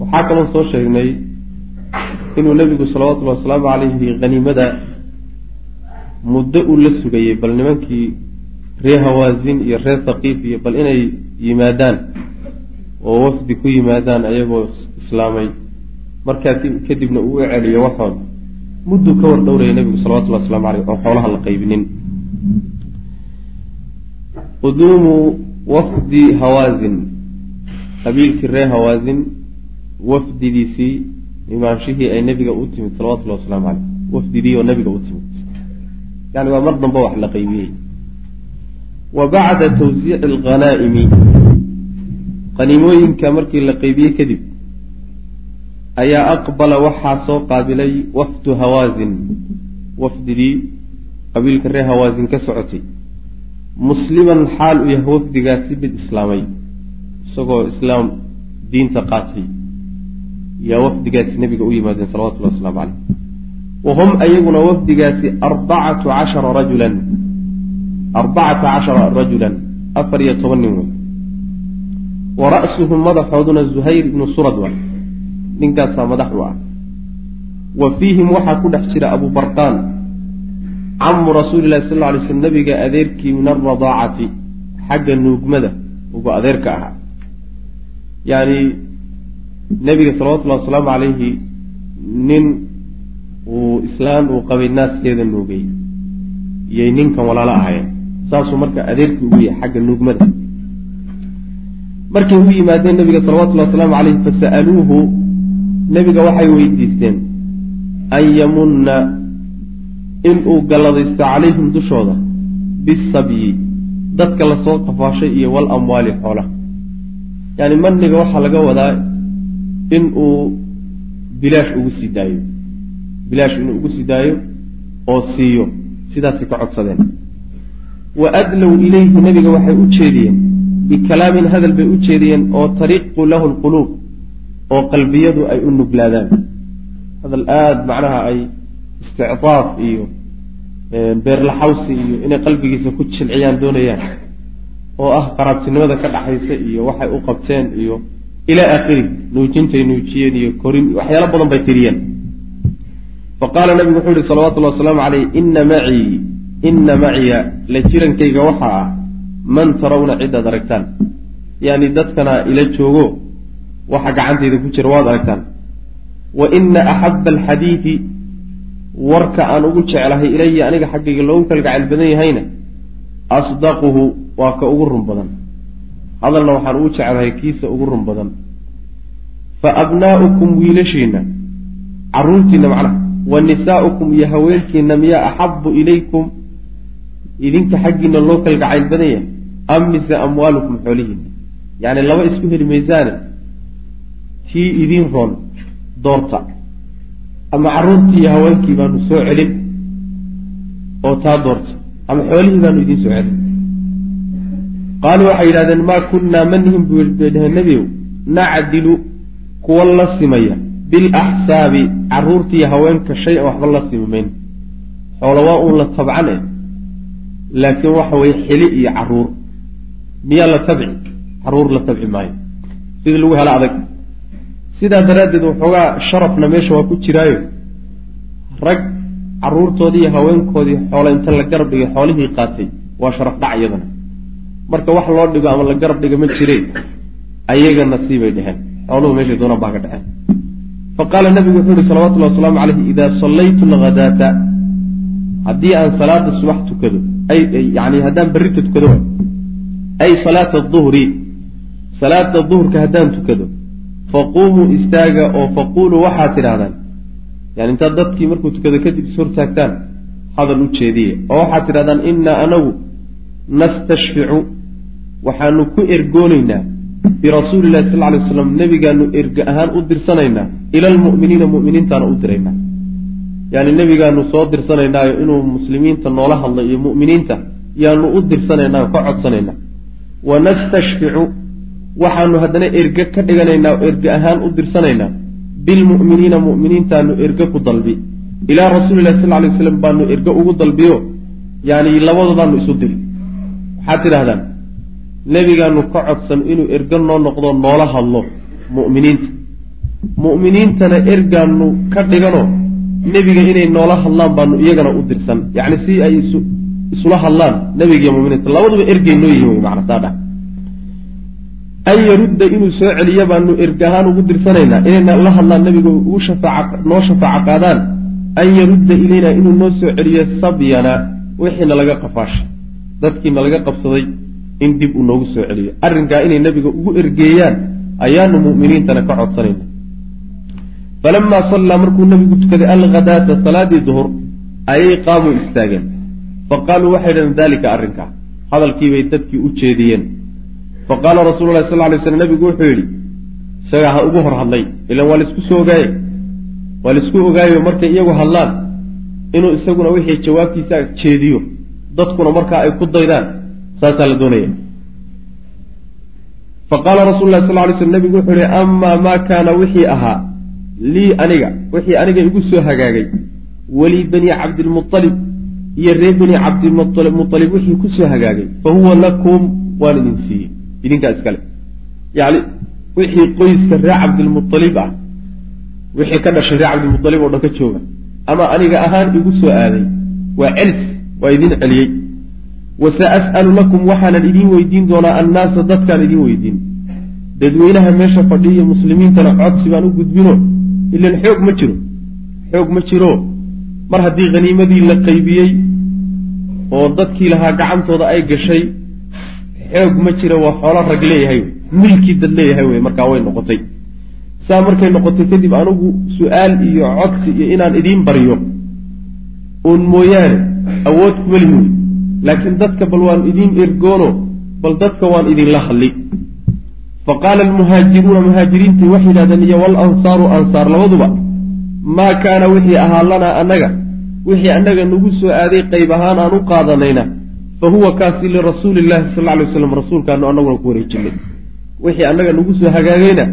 Waxaa kaloo soo sheegnay inuu nebigu salawatullahi wasalaamu caleyhi haniimada muddo uu la sugayey bal nimankii reer hawaasin iyo reer thaqiif iyo bal inay yimaadaan oo wafdi ku yimaadaan ayagoo islaamay markaa kadibna uu u celiyo waxood mudduu ka war dhowraya nebigu salawatullahi waslamu caleyh oo xoolaha la qaybinin. Quduumu wafdi hawaasin qabiilkii reer hawaasin wafdidiisii imaanshihii ay nebiga u timid salawatullahi wasalaamu caleyh wafdidii oo nebiga u timid. Yani waa mar damba wax la qaybiyey. Wa bacda tawsiici alghanaa'imi qaniimooyinka markii la qaybiyey kadib ayaa aqbala waxaa soo qaabilay wafdu hawaasin wafdidii qabiilka reer hawaasin ka socotay. Musliman xaal uu yahay wafdigaasi mid islaamay isagoo islaam diinta qaatay yaa wafdigaasi nabiga u yimaadeen salawatullahi waslamu caleyh wa hum ayaguna wafdigaasi arbacatu cashara rajulan arbacata cashara rajulan afar iyo toban nin wey wa ra'suhum madaxooduna zuhayr ibnu surad wa ninkaasaa madax u ah. Wa fiihim waxaa ku dhex jira abu barqaan camu rasuuli lahi sal alay slm nabiga adeerkii min alradaacati xagga nuugmada ugu adeerka ahaa. Yacni nebiga salawatullahi wasalaamu calayhi nin uu islaam uu qabay naaskeeda nuugay. Iyay ninkan walaalo ahayen saasuu marka adeerkii ugu yahay xagga nuugmada. Markay u yimaadeen nabiga salawatullahi wasalaamu caleyhi fasa'aluuhu nebiga waxay weydiisteen an yamunna inuu galladaysto calayhim dushooda bisabyi dadka la soo qafaashay iyo wal amwaali xoolaha yacni maniga waxaa laga wadaa in uu bilaash ugu sii daayo. Bilaash inuu ugu sii daayo oo siiyo. Sidaasay ka codsadeen. Wa adlow ilayhi nebiga waxay u jeediyeen bikalaamin hadal bay u jeediyeen oo tariqu lahu lquluub oo qalbiyadu ay u nuglaadaan hadal aada macnaha ay isticdaaf iyo beerlaxawsi iyo inay qalbigiisa ku jilciyaan doonayaan oo ah qaraabtinimada ka dhaxaysa iyo waxay u qabteen iyo ilaa aakhiri nuujintay nuujiyeen iyo korin waxyaalo badan bay tiriyeen fa qaala nabigu wuxuu yihi salawatullahi wasalaamu caleyh ina macii ina maciya la jirankayga waxaa ah man tarawna cidaad aragtaan yacni dadkana ila joogo waxa gacantayda ku jira waad aragtaan wa ina axaba alxadiidi warka aan ugu jeclahay ilaya aniga xaggayga loogu kalgacayl badan yahayna asdaquhu waa ka ugu run badan hadalna waxaan ugu jeclahay kiisa ugu run badan. Fa abnaa'ukum wiilashiina carruurtiina macnaha wa nisaa'ukum iyo haweenkiina miyaa axabu ilaykum idinka xaggiina loo kalgacayl badan yahay am mise amwaalukum xoolihiina yacni laba isku heli maysaane tii idiin roon doorta. Ama carruurtii iyo haweenkii baanu soo celin oo taa doorta. Ama xoolihii baanu idiin soo celin qaaluu waxay yidhahdeen maa kunnaa manihin bay dhaheen nebiow nacdilu kuwa la simaya bilaxsaabi carruurtiiyo haweenka shay-an waxba la simi mayno xoolo waa uun la tabcan eh laakiin waxa weye xili iyo carruur miyaa la tabci carruur la tabci maayo sidii lagu helo adag sidaa daraaddeed waxoogaa sharafna meesha waa ku jiraayo rag carruurtoodii iyo haweenkoodii xoolo inta la garab dhigay xoolihii qaatay waa sharaf dhac iyadana marka wax loo dhigo ama la garab dhiga ma jireen ayaga nasiibay dheheen xooluhu meeshay doonaan baa ka dhexeen fa qaala nabigu wuxuu uhi salawatullahi wasalaamu caleyhi idaa sallaytu alghadaata. Haddii aan salaada subax tukado ay yani haddaan berrita tukado ay salaata duhri salaada duhurka haddaan tukado faquumuu istaaga oo faquuluu waxaad tidhahdaan. Yani intaad dadkii markuu tukado kadib is hortaagtaan hadal u jeediye. Oo waxaad tidhahdaan innaa anagu nastashficu waxaanu ku ergoonaynaa birasuuli llahi sal lay slam nebigaanu erge ahaan u dirsanaynaa ila almu'miniina mu'miniintaana u diraynaa yani nebigaanu soo dirsanaynaayo inuu muslimiinta noola hadlo iyo mu'miniinta yaanu u dirsanaynaa ka codsanaynaa wanastashficu waxaanu haddana erge ka dhiganaynaa o erge ahaan u dirsanaynaa bilmu'miniina mu'miniintaanu erge ku dalbi. Ilaa rasuuli lahi sal lay slam baanu erge ugu dalbiyo yani labadoodaanu isu diri. Waxaad tidhahdaan nebigaanu ka codsan inuu erge noo noqdo noola hadlo mu'miniinta. Mu'miniintana ergaanu ka dhigano nebiga inay noola hadlaan baanu iyagana u dirsan. Yacni si ay isu isula hadlaan nebigiiyo muminiinta. Labaduba ergey noo yihiin wey macna saa dha an yarudda inuu soo celiyo baanu erg ahaan ugu dirsanaynaa. Inayna la hadlaan nebiga ugu shafaaca noo shafaaco qaadaan. An yarudda ilayna inuu noo soo celiyo sabyana wixiina laga qafaashay. Dadkiina laga qabsaday in dib uu noogu soo celiyo arrinkaa inay nebiga ugu ergeeyaan ayaanu mu'miniintana ka codsanayna falamaa sallaa markuu nebigu tukaday alghadaata salaadii duhur ayay qaamuu istaageen. Fa qaaluu waxay dhaheen daalika arrinkaa hadalkiibay dadkii u jeediyeen. Fa qaala rasuulu lahi sal lay slam nebigu wuxuu yidhi isagaa ha ugu hor hadlay ilan waa la isku soo ogaaye. Waa la isku ogaayo markay iyagu hadlaan inuu isaguna wixii jawaabtiisa jeediyo dadkuna markaa ay ku daydaan saasaa la doonaya. Fa qaala rasulu lahi sal lay slm nebigu wuxuu yihi amaa maa kaana wixii ahaa lii aniga wixii aniga igu soo hagaagay weli bani cabdilmualib iyo reer bani cabdilmualib wixii ku soo hagaagay fa huwa lakum waan idin siiyey. Idinkaa iskale yani wixii qoyska reer cabdilmualib ah wixii ka dhashay reer cabdilmualib oo dhan ka jooga ama aniga ahaan igu soo aaday waa celis waa idin celiyey wasa as'alu lakum waxaanan idiin weydiin doonaa annaasa dadkaan idiin weydiin. Dadweynaha meesha fadhiya muslimiintana codsi baan u gudbino. Ilan xoog ma jiro. Xoog ma jiro. Mar haddii khaniimadii la qaybiyey oo dadkii lahaa gacantooda ay gashay xoog ma jiro waa xoolo rag leeyahay. Milkii dad leeyahay wey markaa way noqotay. Saa markay noqotay kadib anugu su'aal iyo codsi iyo inaan idiin baryo uun mooyaane awood kuma lihi. wey laakiin dadka bal waan idiin ergoono bal dadka waan idinla hadli. Fa qaala almuhaajiruuna muhaajiriintii waxay yidhahdeen iyo walansaaru ansaar labaduba maa kaana wixii ahaa lanaa annaga wixii annaga nagu soo aaday qayb ahaan aan u qaadanayna fa huwa kaasi lirasuuli llahi sal alay waslam rasuulkaanu annaguna ku wareejinay. Wixii annaga nagu soo hagaagayna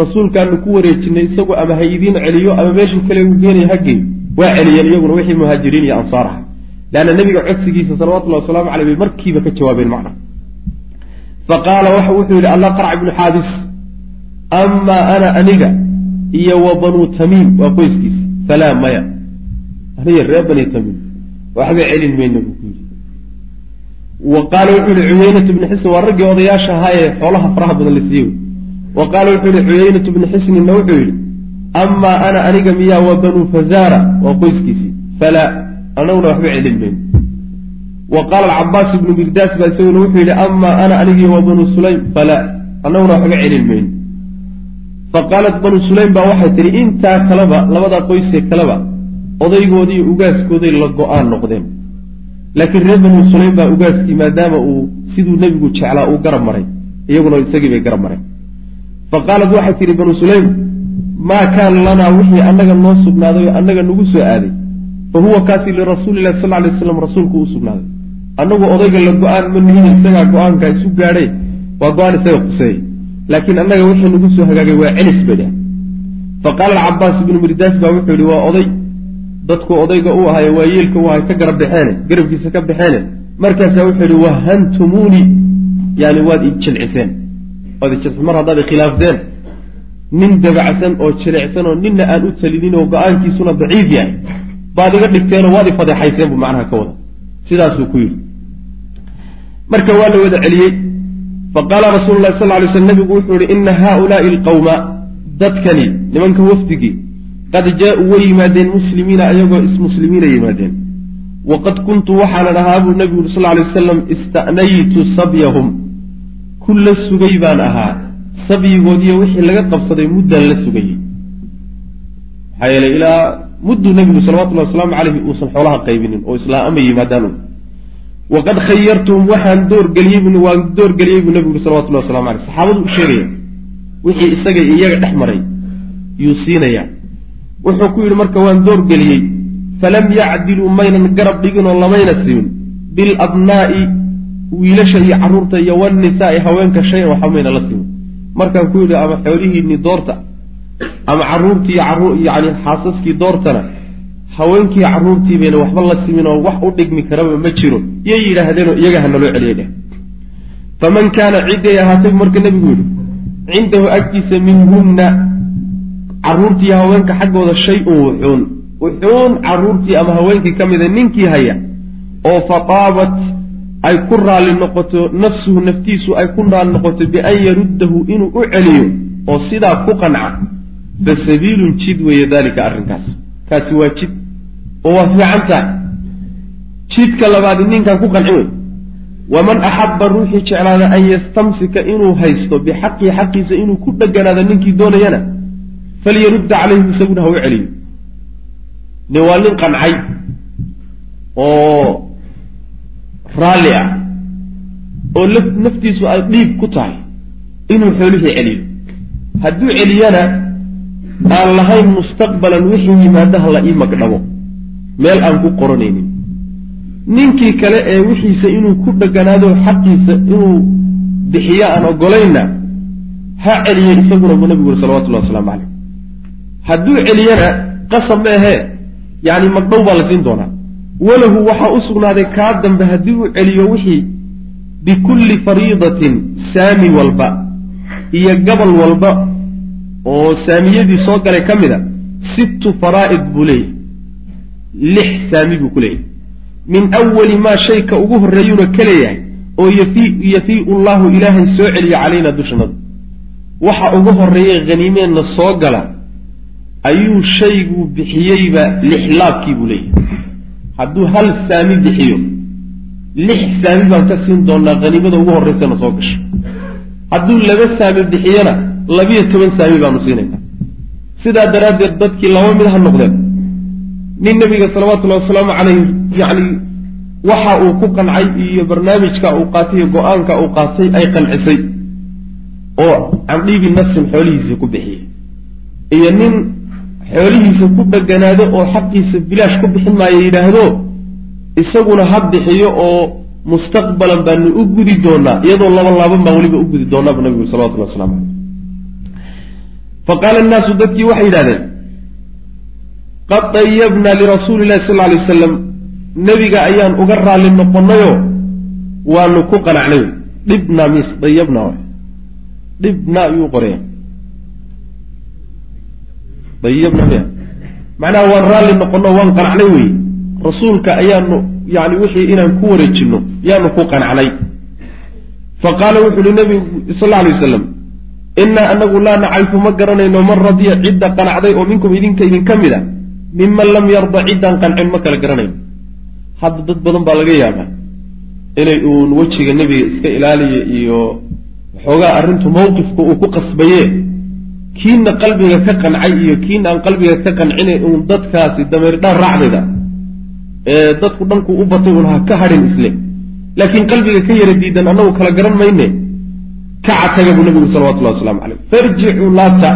rasuulkaanu ku wareejinay isagu ama ha idiin celiyo ama meeshii kale uu geenaya hageey waa celiyeen iyaguna wixii muhaajiriin iyo ansaar ah leanna nebiga codsigiisa salawatullahi wasalaamu caleyh bay markiiba ka jawaabeen macna fa qaala waxa wuxuu yidhi allah qarc ibnu xaabis amaa ana aniga iyo wa banuu tamiim waa qoyskiisa falaa maya aniga reer bani tamiim waxba celin mayna buu ku yidhi wa qaala wuxuu yihi cuyeynatu bni xisn waa raggii odayaasha ahaa ee xoolaha faraha badan la siiyey wa qaala wuxuu yihi cuyeynatu bni xisninna wuxuu yidhi amaa ana aniga miyaa wa banuu fazaara waa qoyskiisii falaa anaguna waxba celin mayno wa qaala alcabaas ibnu mirdaas baa isaguna wuxuu yidhi amaa ana anigii wa banuu sulaym. Falaa annaguna waxba celin mayno fa qaalat banuu sulaym baa waxay tihi intaa kaleba labadaa qoysee kaleba odaygoodii ugaaskooday la go'aan noqdeen. Laakiin reer banuu sulaym baa ugaaskii maadaama uu siduu nebigu jeclaa uu garab maray iyaguna isagii bay garab mareen. Fa qaalat waxay tihi banuu sulaym maa kaana lanaa wixii annaga noo sugnaaday oo annaga nagu soo aaday fa huwa kaasi lirasuulilahi sal lay waslam rasuulku u sugnaaday. Annagu odayga la go'aan ma nihin isagaa go'aanka isu gaadhay waa go'aan isaga quseeyey. Laakiin annaga wixii nagu soo hagaagay waa celis bay dheh fa qaala alcabaas ibnu mirdaas baa wuxuu yihi waa oday dadku odayga u ahaye waa yeelka u ahay ka garab baxeene garabkiisa ka baxeene markaasaa wuxuu yihi wahantumunii yani waad ijilciseen waad ijilciseen mar haddaad ikhilaafteen nin dabacsan oo jilicsan oo ninna aan u talinin oo go'aankiisuna daciif yahay baad iga dhigteenoo waad ifadeexayseen buu macnaha ka wada sidaasuu ku yidhi. Marka waa la wada celiyey fa qaala rasuulu lahi sal lay slm nabigu wuxuu yihi ina haaulaai alqawma dadkani nimanka wafdigii qad jaa-uu way yimaadeen muslimiina ayagoo ismuslimiina yimaadeen. Waqad kuntu waxaanan ahaa buu nabigu yuri sal lay wasalam istanaytu sabyahum. Ku la sugay baan ahaa. Sabyigoodiiyo wixii laga qabsaday muddaan la sugayey. Maxaa yeeley ilaa mudduu nebigu salawatullahi wasalaamu caleyhi uusan xoolaha qaybinin oo islaa ama yimaadaan. Waqad khayartuhum waxaan doorgeliyey waan doorgeliyey buu nebigu yuri salawatullahi waslamu aleyh saxaabadu u sheegaya wixii isaga iyaga dhex maray yuu siinayaa. Wuxuu ku yidhi marka waan doorgeliyey falam yacdiluu maynan garab dhigin oo lamayna simin bilabnaa'i wiilasha iyo carruurta iyo wannisaai haweenka shay waxba mayna la simin markaan ku yidhi ama xoolihiinii doorta ama carruurtii yani xaasaskii doortana haweenkii carruurtii bayna waxba la simin oo wax u dhigmi karaba ma jiro yay yidhaahdeenoo iyaga ha naloo celiyay dheh. Faman kaana cidday ahaatay marka nebigu yidhi cindahu agtiisa minhunna carruurtii haweenka xaggooda shay un wuxuun. Wuxuun carruurtii ama haweenkii ka mida ninkii haya oo fataabat ay ku raalli noqoto nafsuhu naftiisu ay ku raalli noqoto bian yaruddahu inuu u celiyo oo sidaa ku qanca fa sabiilun jid weeye daalika arrinkaas. Kaasi waa jid oo waa fiican tahay. Jidka labaadi ninkaan ku qanci wey waman axabba ruuxii jeclaada an yastamsika inuu haysto bixaqii xaqiisa inuu ku dheganaado ninkii doonayana falyarudda calayhi isaguna ha u celiyo nin waa nin qancay oo raalli ah oo naftiisu ay dhiib ku tahay inuu xoolihii celiyo hadduu celiyana aan lahayn mustaqbalan wixii yimaadaha la ii magdhabo. Meel aan ku qoranaynin. Ninkii kale ee wixiisa inuu ku dheganaado xaqiisa inuu bixiyo aan ogolaynna ha celiyo isaguna buu nabigu uri salawatullahi wasalaamu caleyh hadduu celiyana qasab ma ahee yacni magdhow baa la siin doonaa. Walahu waxaa u sugnaaday kaa dambe haddii uu celiyo wixii bikulli fariidatin saami walba iyo gabal walba oo saamiyadii soo galay ka mid a sittu faraa'id buu leeyahy lix saami buu ku leeyahay. Min awali maa shayka ugu horreeyuuna ka leeyahay oo yafiiu llahu ilaahay soo celiya calayna dushanada waxa ugu horreeyey haniimeenna soo gala ayuu shayguu bixiyeyba lixlaabkii buu leeyahay. Hadduu hal saami bixiyo lix saami baan ka siin doonaa haniimada ugu horreysana soo gasho hadduu laba saami bixiyana labiyo toban saami baanu siinaynaa sidaa daraaddeed dadkii laba mid ha noqdeen. Nin nabiga salawatullahi wasalaamu calayh yacni waxa uu ku qancay iyo barnaamijka uu qaatay iyo go'aanka uu qaatay ay qancisay oo candhiibi nafsin xoolihiisa ku bixiyey. Iyo nin xoolihiisa ku dheganaado oo xaqiisa bilaash ku bixin maayo yidhaahdo isaguna ha bixiyo oo mustaqbalan baanu u gudi doonaa iyadoo laba laaban baan weliba u gudi doonaa bu nabigu salawatullahi waslamu caleyh fa qaala annaasu dadkii waxay yidhahdeen qad dayabnaa lirasuuli illahi sal alay wasalam nebiga ayaan uga raalli noqonnayoo waanu ku qanacnay dhibnaa mis dayabnaa dhibna ayuu qoraya dayabna miya macnaha waan raalli noqonno waan qanacnay wey rasuulka ayaanu yani wixii inaan ku wareejinno yaanu ku qanacnay fa qaala wuxu uhi nabigu sal lla alay wasalam innaa anagu laa nacrifu ma garanayno man radiya cidda qanacday oo minkum idinka idinka mid a miman lam yarda ciddaan qancin ma kala garanayno hadda dad badan baa laga yaabaa inay uun wejiga nebiga iska ilaaliya iyo waxoogaa arrintu mawqifka uu ku qasbaye kiina qalbiga ka qancay iyo kiina aan qalbiga ka qancina uun dadkaasi dameerdhaan raacdayda ee dadku dhanku u batay uun ha ka hadhin isle laakiin qalbiga ka yara diidan annagu kala garan mayne kaca taga buu nabigu salawatullahi waslamu caleyh farjicuu laata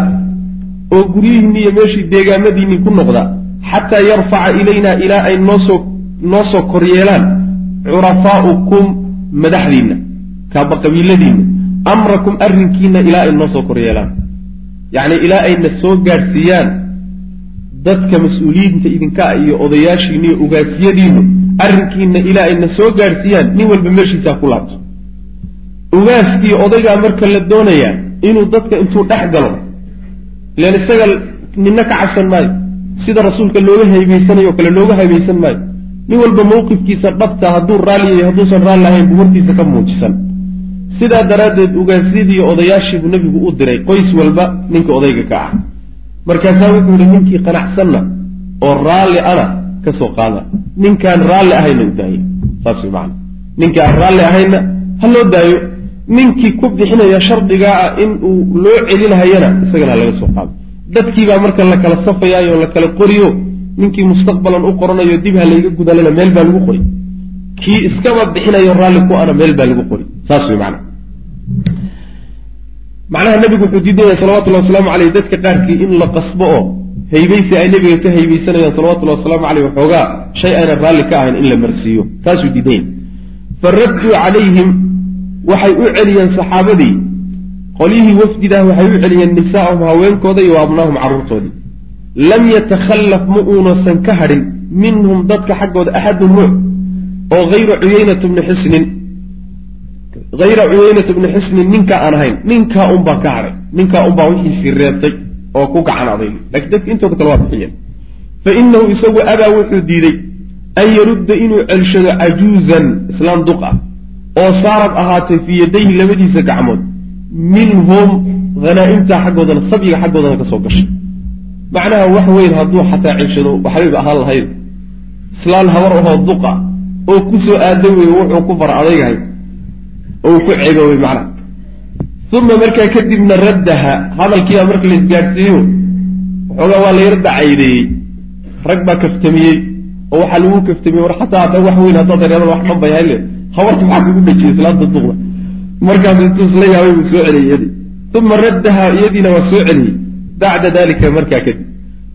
oo guryihiinni iyo meeshii deegaamadiinni ku noqda xataa yarfaca ilayna ilaa ay noosoo noo soo koryeelaan curafaa'ukum madaxdiinna kaaba qabiiladiinna amrakum arrinkiina ilaa ay noo soo koryeelaan. Yacni ilaa ayna soo gaadhsiiyaan dadka mas'uuliyiinta idinka ah iyo odayaashiina iyo ugaasyadiinu arrinkiina ilaa ayna soo gaadhsiiyaan nin walba meeshiisaa ku laabto ugaaskii odaygaa marka la doonayaa inuu dadka intuu dhex galo ilan isaga nina ka cabsan maayo sida rasuulka looga haybaysanayo o kale looga haybaysan maayo nin walba mawqifkiisa dhabta hadduu raalliyayo hadduusan raalli ahayn buu hortiisa ka muujisan. Sidaa daraaddeed ugaasyadiiyo odayaashiibuu nebigu u diray qoys walba ninka odayga ka ah. Markaasaa wuxuu yihi ninkii qanacsanna oo raalli ana ka soo qaada ninkaan raalli ahayna u daayo. Saas way macana ninkii aan raalli ahayna ha loo daayo ninkii ku bixinaya shardigaa ah in uu loo celinahayana isagana laga soo qaado. Dadkiibaa marka la kala safayaayo la kala qoriyo ninkii mustaqbalan u qoranayo dib ha layga gudalana meel baa lagu qori kii iskaba bixinayo raalli ku ana meel baa lagu qori saas wey macana macnaha nebigu wuxuu diidaya salawatullahi wasalaamu caleyh dadka qaarkii in la qasbo oo haybaysi ay nebiga ka haybaysanayaan salawatullahi wasalaamu caleyh waxoogaa shay aynan raalli ka ahayn in la marsiiyo. Taasuu diidaya fa radduu calayhim waxay u celiyeen saxaabadii. Qolyihii wafdidah waxay u celiyeen nisaa'ahum haweenkooda iyo abnaahum carruurtoodii lam yatakhallaf ma uunasan ka hadhin minhum dadka xaggooda axadun ruux oo hayra cuyeynata bni xisnin. Hayra cuyeynata bni xisnin ninkaa aan ahayn ninkaa unbaa ka hadhay ninkaa unbaa wixiisii reebtay oo ku gacan adayg lakiin dadka intooda kale waa bixiyeen. Fa inahu isagu abaa wuxuu diiday an yarudda inuu celshado cajuuzan islaam duq ah oo saarad ahaatay fii yadayhi labadiisa gacmood minhum hanaa'imta xaggoodana sabyiga xaggoodana ka soo gashay. Macnaha wax weyn hadduu xataa celshado waxbayba ahaan lahayd. Islaan habar ahoo duqa oo ku soo aadan wey wuxuu ku far adaygahay oo uu ku ceegoobay macnaha. Uma markaa kadibna raddaha hadalkiibaa marka la isgaadhsiiyo waxoogaa waa la yar dacaydeeyey. Rag baa kaftamiyey oo waxaa lagu kaftamiyey war xataa hadda wax weyn haddaad dareeman wax dhan bay hayle habarta maxaa kugu dhajiyey islaanta duqda. Markaas intuu isla yaabay buu soo celiyey iyadii uma raddaha iyadiina waa soo celiyey. Bacda dalika markaa kadib.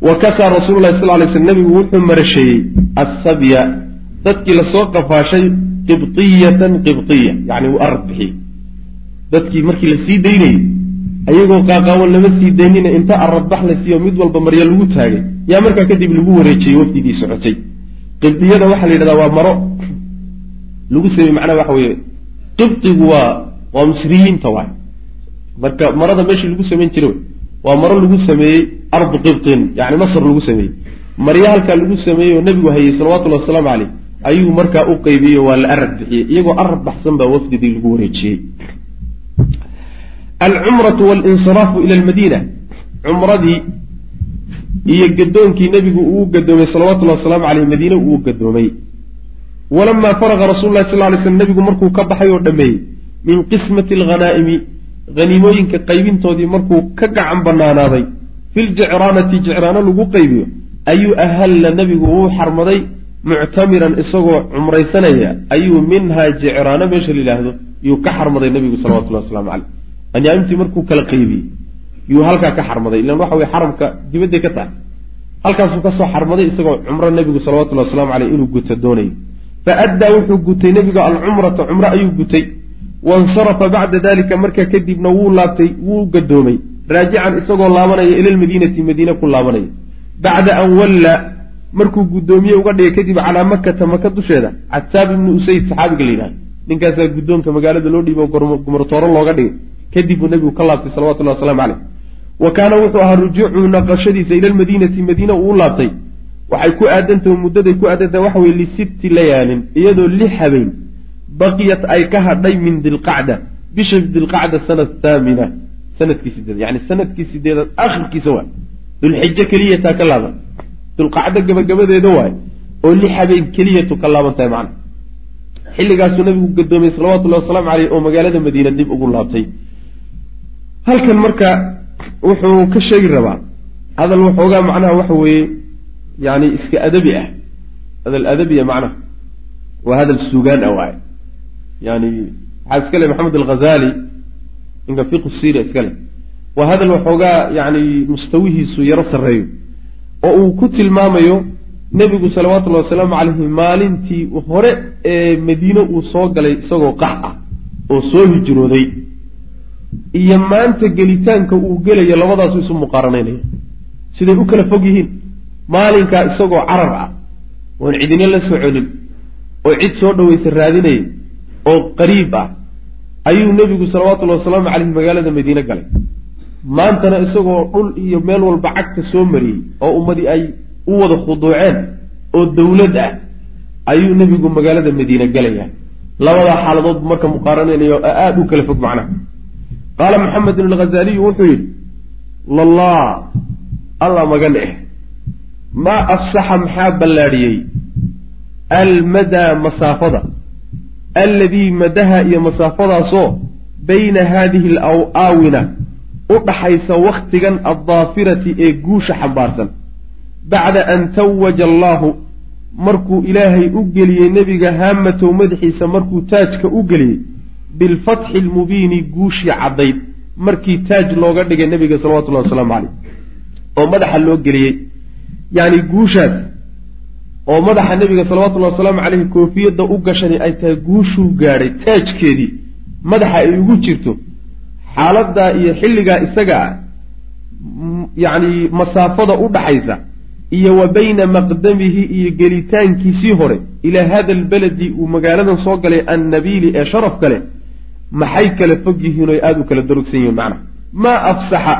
Wa kasaa rasuulu lahi sal lay sl nabigu wuxuu marasheeyey assabya dadkii la soo qafaashay qibiyatan qibdiya yani uu arad bixiyey. Dadkii markii la sii ayagoo qaaqaawan lama sii daynina inta aradbax la siiyo mid walba marya lagu taagay. Yaa markaa kadib lagu wareejiyey wafdidii socotay. Qibdiyada waxaa la yidhahdaa waa maro lagu sameeye macnaha waxa weeye qibdigu waa waa misriyiinta waay. Marka marada meeshii lagu samayn jiray waa maro lagu sameeyey ardu qibtin yani masr lagu sameeyey. Marya halkaa lagu sameeyey oo nebigu hayey salawatullhi wasalaamu caleyh ayuu markaa u qeybiyey waa la arad bixiyey iyagoo arad baxsan baa wafdidii lagu wareejiyey. Alcumratu walinsiraafu ila almadiina. Cumradii iyo gadoonkii nebigu uu gadoomay salawatullahi wasalaamu caleyh madiine uu gadoomay walamaa faraqa rasulu lahi sal lay slm nebigu markuu ka baxay oo dhameeyey min qismati alghanaa'imi haniimooyinka qaybintoodii markuu ka gacan banaanaaday fi ljicraanati jicraano lagu qaybiyo ayuu ahalla nebigu uu xarmaday muctamiran isagoo cumraysanaya ayuu minhaa jicraano meesha la yidhaahdo yuu ka xarmaday nebigu salawatullahi waslamu caleyh anyaamtii markuu kala qaybiyey yuu halkaa ka xarmaday ilan waxa weye xaramka dibadday ka tahay halkaasuu ka soo xarmaday isagoo cumro nebigu salawatullahi waslamu caleyh inuu guto doonayo fa addaa wuxuu gutay nebigu alcumrata cumro ayuu gutay wansarafa bacda dalika markaa kadibna wuu laabtay wuu gadoomay raajican isagoo laabanaya ila lmadiinati madiine ku laabanaya bacda an walla markuu guddoomiye uga dhigay kadib calaa makata maka dusheeda cataab ibnu usayd saxaabiga la yidhahda ninkaasaa guddoonka magaalada loo dhiibo gumartooro looga dhigay kadib buu nebigu ka laabtay salawatullahi waslamu caleyh wa kaana wuxuu ahaa rujuucuhu naqashadiisa ila lmadiinati madiine uu laabtay waxay ku aadantaha muddaday ku aadantaha waxa weye lisitti layaalin iyadoo lix habeen baqiyat ay ka hadhay min dilqacda. Bisha dilqacda sanad thaamina sannadkii sideed yani sannadkii sideedaad akhirkiisa waay. Dulxijo keliyataa ka laaban. Dulqacdo gabagabadeeda waay oo lix habeen keliyatu ka laaban macna. Xilligaasuu nabigu gadoomiyey salawatullahi wasalaamu caleyh oo magaalada madiina dib ugu laabtay. Halkan marka wuxuu ka sheegi rabaa hadal waxoogaa macnaha waxa weeye yani iska adabi ah hadal adabiya macnaha waa hadal sugaan ah waay yani waxaa iska le maxamed alghazali ninka fiqu sira iska leh waa hadal waxoogaa yani mustawihiisu yaro sarreeyo oo uu ku tilmaamayo nebigu salawatullahi wasalaamu caleyhi maalintii hore ee madiine uu soo galay isagoo qax ah oo soo hijrooday iyo maanta gelitaanka uu gelayo labadaasu isu muqaaranaynaya siday u kala fog yihiin maalinkaa isagoo carar ah oon cidina la soconin oo cid soo dhawaysa raadinaya oo qariib ah ayuu nebigu salawatullahi wasalaamu caleyhi magaalada madiine galay. Maantana isagoo dhul iyo meel walba cagta soo mariyey oo ummadii ay u wada khuduuceen oo dowlad ah ayuu nebigu magaalada madiine galaya labadaa xaaladood marka muqaaranaynayo aada u kala fog macnaha. Qaala maxamed ibn alghazaliyu wuxuu yidhi lallah alla magan eh maa afsaxa maxaa ballaadhiyey? Almadaa masaafada. Alladii madaha iyo masaafadaasoo bayna haadihi alaawina u dhaxaysa wakhtigan addaafirati ee guusha xambaarsan. Bacda an tawaja allaahu markuu ilaahay u geliyey nebiga haamatow madaxiisa markuu taajka u geliyey bilfatxi almubiini guushii caddayd markii taaj looga dhigay nebiga salawatullahi wasalaamu caleyh oo madaxa loo geliyey yacni guushaas oo madaxa nebiga salawatullahi wasalaamu caleyhi koofiyadda u gashani ay tahay guushuu gaadhay taajkeedii madaxa ay ugu jirto xaaladdaa iyo xilligaa isaga ah yacni masaafada u dhaxaysa iyo wa bayna maqdamihi iyo gelitaankiisii hore ilaa hada albaledi uu magaaladan soo galay annabiili ee sharaf kale maxay kala fog yihiin oy aada u kala darogsan yihiin macnaha? Maa afsaxa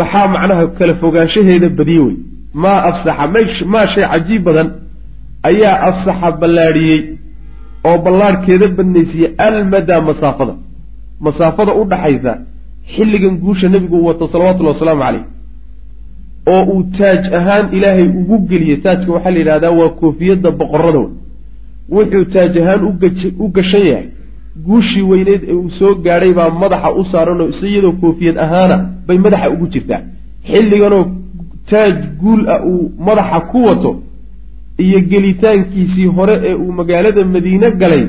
maxaa macnaha kala fogaanshaheeda badiye wey maa afsaxa maa shay cajiib badan ayaa afsaxa ballaadhiyey oo ballaadhkeeda badnaysiiyey almadaa masaafada. Masaafada u dhaxaysa xilligan guusha nebigu wato salawatullahi wasalaamu caleyh oo uu taaj ahaan ilaahay ugu geliyey taajka waxaa la yidhahdaa waa koofiyadda boqorada wuxuu taaj ahaan u gashan yahay. Guushii weyneyd ee uu soo gaadhay baa madaxa u saaranoo iyadoo koofiyad ahaana bay madaxa ugu jirtaa. Xilliganoo taaj guul ah uu madaxa ku wato iyo gelitaankiisii hore ee uu magaalada madiine galay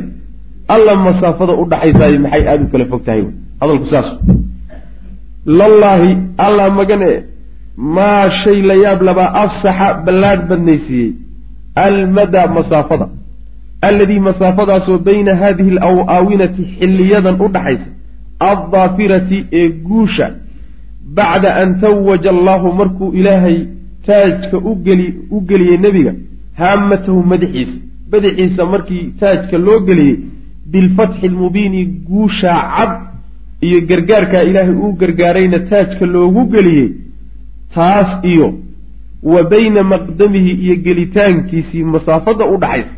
alla masaafada u dhaxaysaayo maxay aada u kala fog tahay hadalku saas lallaahi alla magane maa shay la yaab labaa afsaxa ballaadh badnaysiiyey almadaa masaafada alladii masaafadaasoo bayna haadihi alaw-aawinati xilliyadan u dhaxaysa addaafirati ee guusha bacda an tawaja allaahu markuu ilaahay taajka ugeli u geliyey nebiga haamatahu madaxiisa. Madaxiisa markii taajka loo geliyey bilfatxi lmubiini guushaa cad iyo gargaarkaa ilaahay uu gargaarayna taajka loogu geliyey taas iyo wa bayna maqdamihi iyo gelitaankiisii masaafada u dhaxaysa.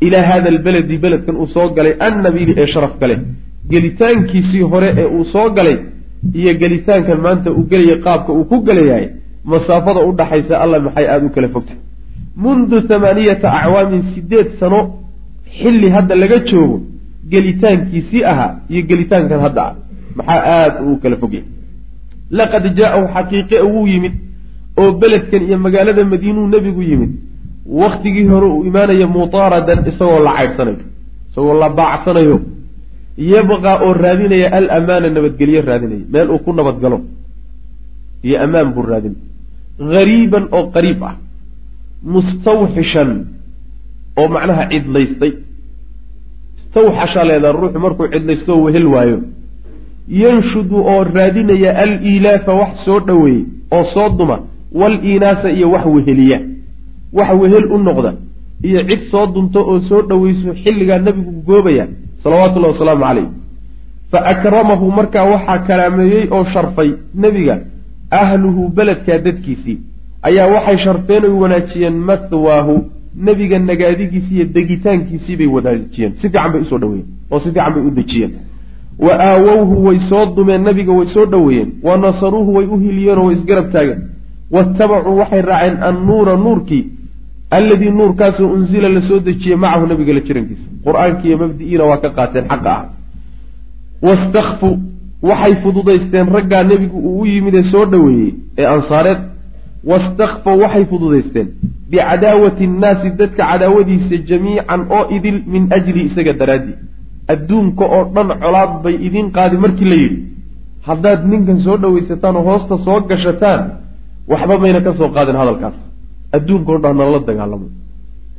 Ilaa hada albaledi beledkan uu soo galay annabiili ee sharaf gale gelitaankiisii hore ee uu soo galay iyo gelitaankan maanta uu gelaya qaabka uu ku gelayahay masaafada u dhaxaysa alla maxay aada u kala fogtay? Mundu thamaaniyata acwaamin sideed sano xilli hadda laga joogo gelitaankiisii ahaa iyo gelitaankan hadda ah maxaa aada uu kala fogyahay laqad jaa-ahu xaqiiqe wuu yimid oo beledkan iyo magaalada madiinuu nebigu yimid waktigii hore uu imaanaya mutaaradan isagoo la caydhsanayo isagoo la baacsanayo yabqaa oo raadinaya alamaana nabadgelyo raadinaya meel uu ku nabadgalo iyo ammaan buu raadinay hariiban oo qariib ah mustawxishan oo macnaha cidlaystay istawxashaa leedaha ruuxu markuu cidlaysto oo wehel waayo yanshudu oo raadinaya al iilaafa wax soo dhoweeyey oo soo duma wal iinaasa iyo wax weheliya wax wehel u noqda iyo cid soo dunto oo soo dhoweyso xilligaa nebigu goobaya salawatullahi wasalaamu caleyh fa akramahu markaa waxaa kalaameeyey oo sharfay nebiga ahluhu beledkaa dadkiisii. Ayaa waxay sharfeen oy wanaajiyeen mathwaahu nebiga nagaadigiisi iyo degitaankiisii bay wanaajiyeen si fiican bay u soo dhaweeyeen oo si fiican bay u dejiyeen. Wa aawowhu way soo dumeen nabiga way soo dhoweeyeen wa nasaruuhu way u hiliyeenoo way isgarab taageen waattabacuu waxay raaceen annuura nuurkii alladii nuurkaasoo unsila la soo dejiyey macahu nabiga la jirankiisa. Qur'aankiiyo mabdi-iina waa ka qaateen xaqa ah. Wastakfu waxay fududaysteen raggaa nebigu uu u yimid ee soo dhoweeyey ee ansaareed. Wastakfaw waxay fududaysteen. Bicadaawati nnaasi dadka cadaawadiisa jamiican oo idil min ajli isaga daraaddii adduunka oo dhan colaad bay idiin qaadi markii la yidhi. Haddaad ninkan soo dhowaysataan oo hoosta soo gashataan waxba mayna ka soo qaadin hadalkaas adduunka o dhan nala dagaalamo.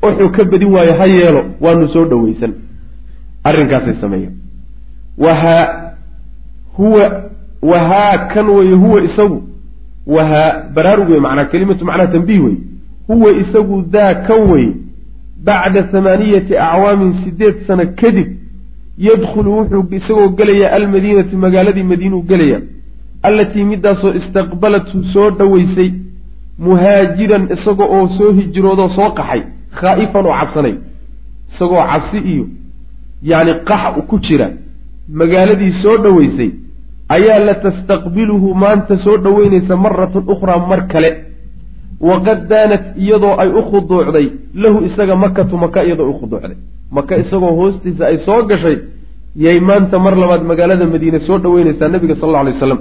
Wuxuu ka badin waayo ha yeelo waanu soo dhowaysan arrinkaasay sameeyeen. Wahaa huwa wahaa kan weye huwa isagu wahaa baraarug wey macnaa kelimatu macnaha tambiih wey huwa isagu daa kan wey bacda hamaaniyati acwaamin sideed sano kadib yadkhulu wuxuu isagoo gelaya almadiinati magaaladii madiinuu gelaya allatii midaasoo istaqbalathu soo dhoweysay muhaajiran isaga oo soo hijroodoo soo qaxay khaa'ifan oo cabsanay isagoo cabsi iyo yacni qax ku jira magaaladii soo dhoweysay ayaa la tastaqbiluhu maanta soo dhoweynaysa maratan ukhraa mar kale. Waqad daanat iyadoo ay u khuduucday lahu isaga makatu maka iyadoo u khuduucday. Maka isagoo hoostiisa ay soo gashay yay maanta mar labaad magaalada madiine soo dhoweynaysaa nabiga sal alla alay waslam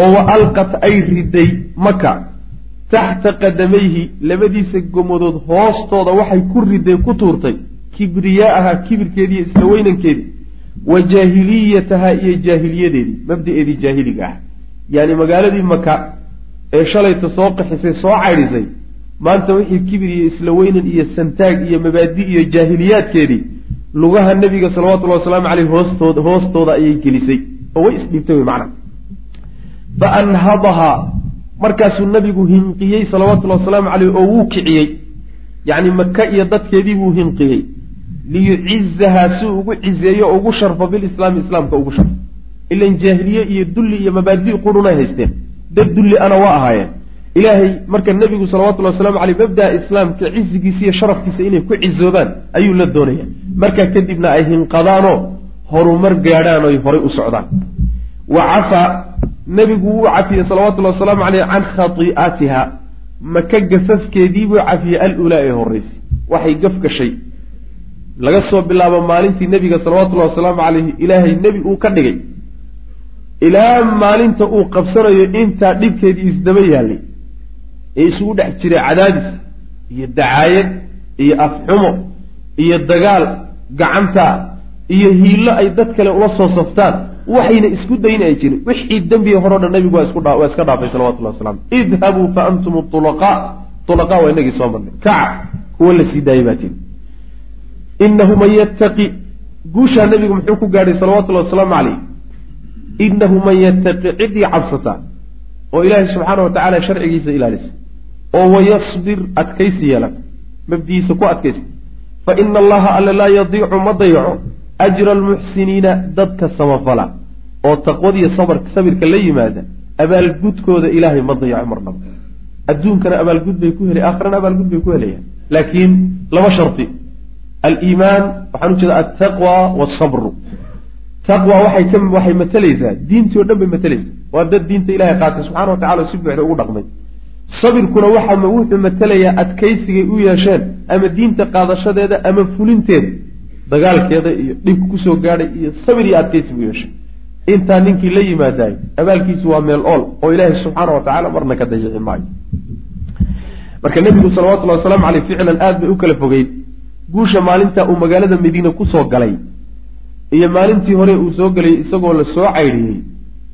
oo wa alqat ay riday maka taxta qadamayhi labadiisa gomadood hoostooda waxay ku riday ku tuurtay kibriyaa'aha kibirkeediiyo isla weynankeedii wa jaahiliyataha iyo jaahiliyadeedii mabda'eedii jaahiliga ah. Yaani magaaladii maka ee shalayta soo qaxisay soo caydhisay maanta wixii kibir iyo isla weynan iyo santaag iyo mabaadi iyo jaahiliyaadkeedii lugaha nebiga salawatullahi wasalaamu caleyh hoostooda hoostooda ayay gelisay. Oo way isdhiibtay wey macna. Fa anhadahaa markaasuu nabigu hinqiyey salawatullahi wasalaamu caleyh oo wuu kiciyey. Yacni maka iyo dadkeedii buu hinqiyey. Liyucizahaa si ugu cizeeyo ugu sharfo bilislaami islaamka ugu sharfo. Ilan jaahiliye iyo dulli iyo mabaadi qurunay haysteen. Dad dulli ana waa ahaayeen. Ilaahay marka nebigu salawatullahi waslamu caleyh mabdaa islaamka cizigiisa iyo sharafkiisa inay ku cizoobaan ayuu la doonaya. Markaa kadibna ay hinqadaanoo horumar gaadhaan oy horay u socdaan wa cafaa nebigu wuu cafiyey salawatullahi wasalaamu caleyh can khatii'aatiha maka gafafkeedii buu cafiyey al-ulaa ee horreysay waxay gaf gashay laga soo bilaabo maalintii nebiga salawatullahi wasalaamu caleyhi ilaahay nebi uu ka dhigay ilaa maalinta uu qabsanayo intaa dhibkeedii isdaba yaallay ee isugu dhex jiray cadaadis iyo dacaayad iyo afxumo iyo dagaal gacanta iyo hiillo ay dad kale ula soo saftaan waxayna isku dayn ay jirin. Wixii dembiga horeo dhan nabigu waa iska dhaafay salawatullah wasalam idhabuu fa antum ulaqaa ulaqaa waa inagii soo marnay kaca kuwa la sii daayay baa tiri. Inahu man yattaqi guushaa nabigu muxuu ku gaadhay salawatullahi wasalaamu caleyh inahu man yattaqi ciddii cabsata oo ilaahay subxaana wa tacaala sharcigiisa ilaalisa oo wayasbir adkaysi yeelan mabdihiisa ku adkaysta fa ina allaha alla laa yadiicu ma dayaco ajra almuxsiniina dadka samafala oo taqwadiiyo sabirka la yimaada abaalgudkooda ilaahay ma dayaco marnaba adduunkana abaalgud bay ku hel aakhirana abaalgud bay ku helayaan laakiin laba shardi aliimaan waxaan ujeeda altaqwa wasabru taqwa waxay matalaysaa diintii o dhan bay matalaysaa waa dad diinta ilahay qaatay subxana wa tacala si buuxda ugu dhaqmay sabirkuna waxaa wuxuu matalayaa adkaysigay u yeesheen ama diinta qaadashadeeda ama fulinteeda dagaalkeeda iyo dhibka ku soo gaadhay iyo sabir iyo adkaysi buu yeeshay. Intaa ninkii la yimaadaay abaalkiisu waa meel ool oo ilaahay subxaana wa tacala marna ka dayici maayo. Marka nebigu salawatullahi wasalaamu caleyh ficlan aad bay u kala fogeyd. Guusha maalinta uu magaalada madiine ku soo galay iyo maalintii hore uu soo gelay isagoo la soo caydhiyey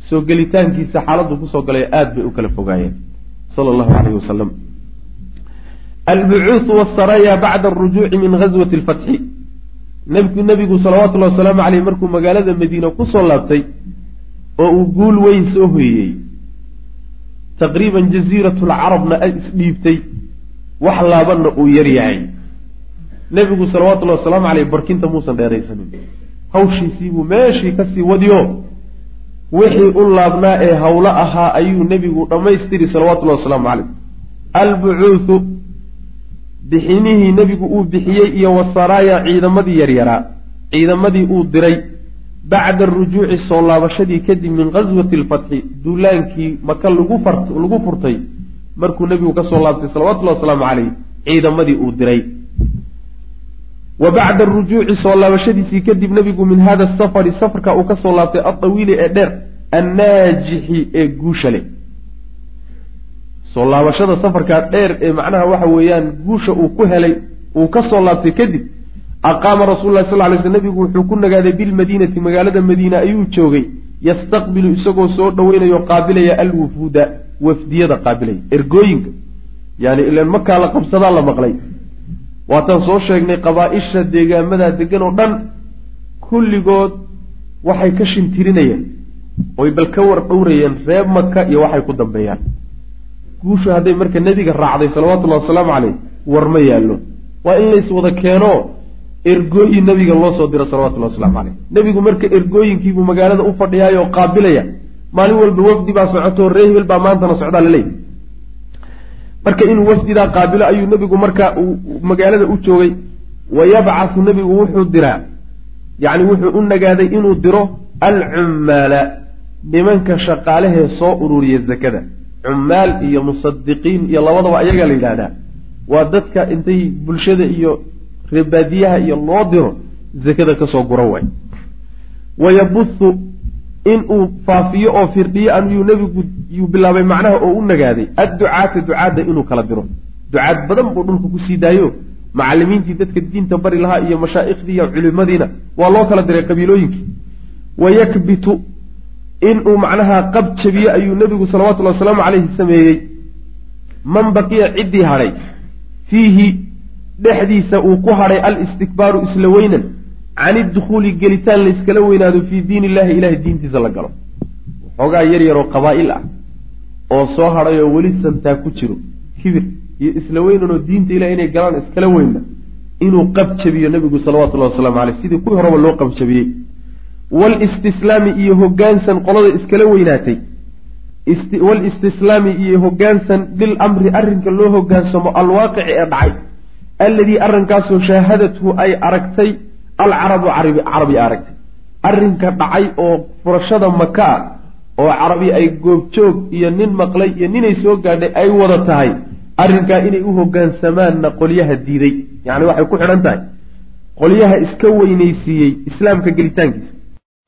soo gelitaankiisa xaaladdu ku soo galay aad bay u kala fogaayeen. Sala allahu caleyhi wasalam albucuusu wasaraya bacda arujuuci min ghaswati alfatxi nbgu nebigu salawatullahi wasalaamu caleyh markuu magaalada madiine ku soo laabtay oo uu guul weyn soo hoyeyey taqriiban jasiiratulcarabna ay isdhiibtay wax laabanna uu yar yahay. Nebigu salawatullahi wasalaamu caleyh barkinta muusan dheeraysanin. Hawshiisiibuu meeshii ka sii wadiyo. Wixii u laabnaa ee howlo ahaa ayuu nebigu dhammaystiri salawatullahi wasalaamu caleyh albucuuthu bixinihii nebigu uu bixiyey iyo wasaraaya ciidamadii yaryaraa ciidamadii uu diray bacda arujuuci soo laabashadii kadib min ghaswati alfatxi duulaankii maka lagu lagu furtay markuu nebigu ka soo laabtay salawatullahi wasalaamu caleyh ciidamadii uu diray. Wa bacda arujuuci soo laabashadiisii kadib nebigu min hada safari safarka uu ka soo laabtay altawiili ee dheer annaajixi ee guusha leh soo laabashada safarkaa dheer ee macnaha waxa weeyaan guusha uu ku helay uu ka soo laabtay kadib aqaama rasuulu lahi sal ly sl nebigu wuxuu ku nagaaday bilmadiinati magaalada madiina ayuu joogay yastaqbilu isagoo soo dhoweynayo qaabilaya alwufuuda wafdiyada qaabilaya ergooyinka yani ilan makaa la qabsadaa la maqlay. Waataan soo sheegnay qabaa-isha deegaamadaa degan oo dhan kulligood waxay ka shintirinayeen oy bal ka war dhowrayeen reeb maka iyo waxay ku dambeeyaan guushu hadday marka nebiga raacday salawatullahi wasalaamu caleyh war ma yaallo. Waa in lays wada keeno ergooyin nebiga loo soo diro salawatullahi waslamu caleyh nebigu marka ergooyinkiibuu magaalada u fadhiyaay oo qaabilaya maalin walba wafdi baa socoto ree hebel maantana socdaa laleeyahy marka inuu wafdidaa qaabilo ayuu nebigu marka uu magaalada u joogay. Wa yabcathu nebigu wuxuu diraa yacni wuxuu u nagaaday inuu diro alcummaala nimanka shaqaalehee soo ururiya zakada cummaal iyo musadiqiin iyo labadaba ayagaa la yidhaahdaa. Waa dadka intay bulshada iyo reebaadiyaha iyo loo diro zakada ka soo gura waay wayabuthu inuu faafiyo oo firdhiyo ayuu nebigu yuu bilaabay macnaha oo u nagaaday adducaata ducaadda inuu kala diro. Ducaad badan buu dhulka ku sii daayo. Macalimiintii dadka diinta bari lahaa iyo mashaaikhdii iyo culimadiina waa loo kala diray qabiilooyinkii. Wayakbitu inuu macnaha qab jabiye ayuu nebigu salawatullahi wasalaamu caleyhi sameeyey. Man baqiya ciddii hadhay fiihi dhexdiisa uu ku hadhay alistikbaaru isla weynan can idukhuuli gelitaan layskala weynaado fii diin illahi ilahay diintiisa la galo. Waxoogaa yar yaroo qabaa'il ah oo soo hadhay oo weli santaa ku jiro kibir iyo isla weynanoo diinta ilahi inay galaan iskala weynna inuu qabjabiyo nebigu salawatullahi wasalaamu caleyh sidii kuwii horeba loo qabjabiyey walistislaami iyo hogaansan qolada iskala weynaatay. Walistislaami iyo hogaansan bilamri arrinka loo hogaansamo alwaaqici ee dhacay alladii arrinkaasoo shaahadathu ay aragtay alcarabu carabi aragtay. Arrinka dhacay oo furashada maka ah oo carabi ay goobjoog iyo nin maqlay iyo ninay soo gaadhay ay wada tahay arrinkaa inay u hogaansamaanna qolyaha diiday. Yacni waxay ku xidhan tahay. Qolyaha iska weynaysiiyey islaamka gelitaankiisa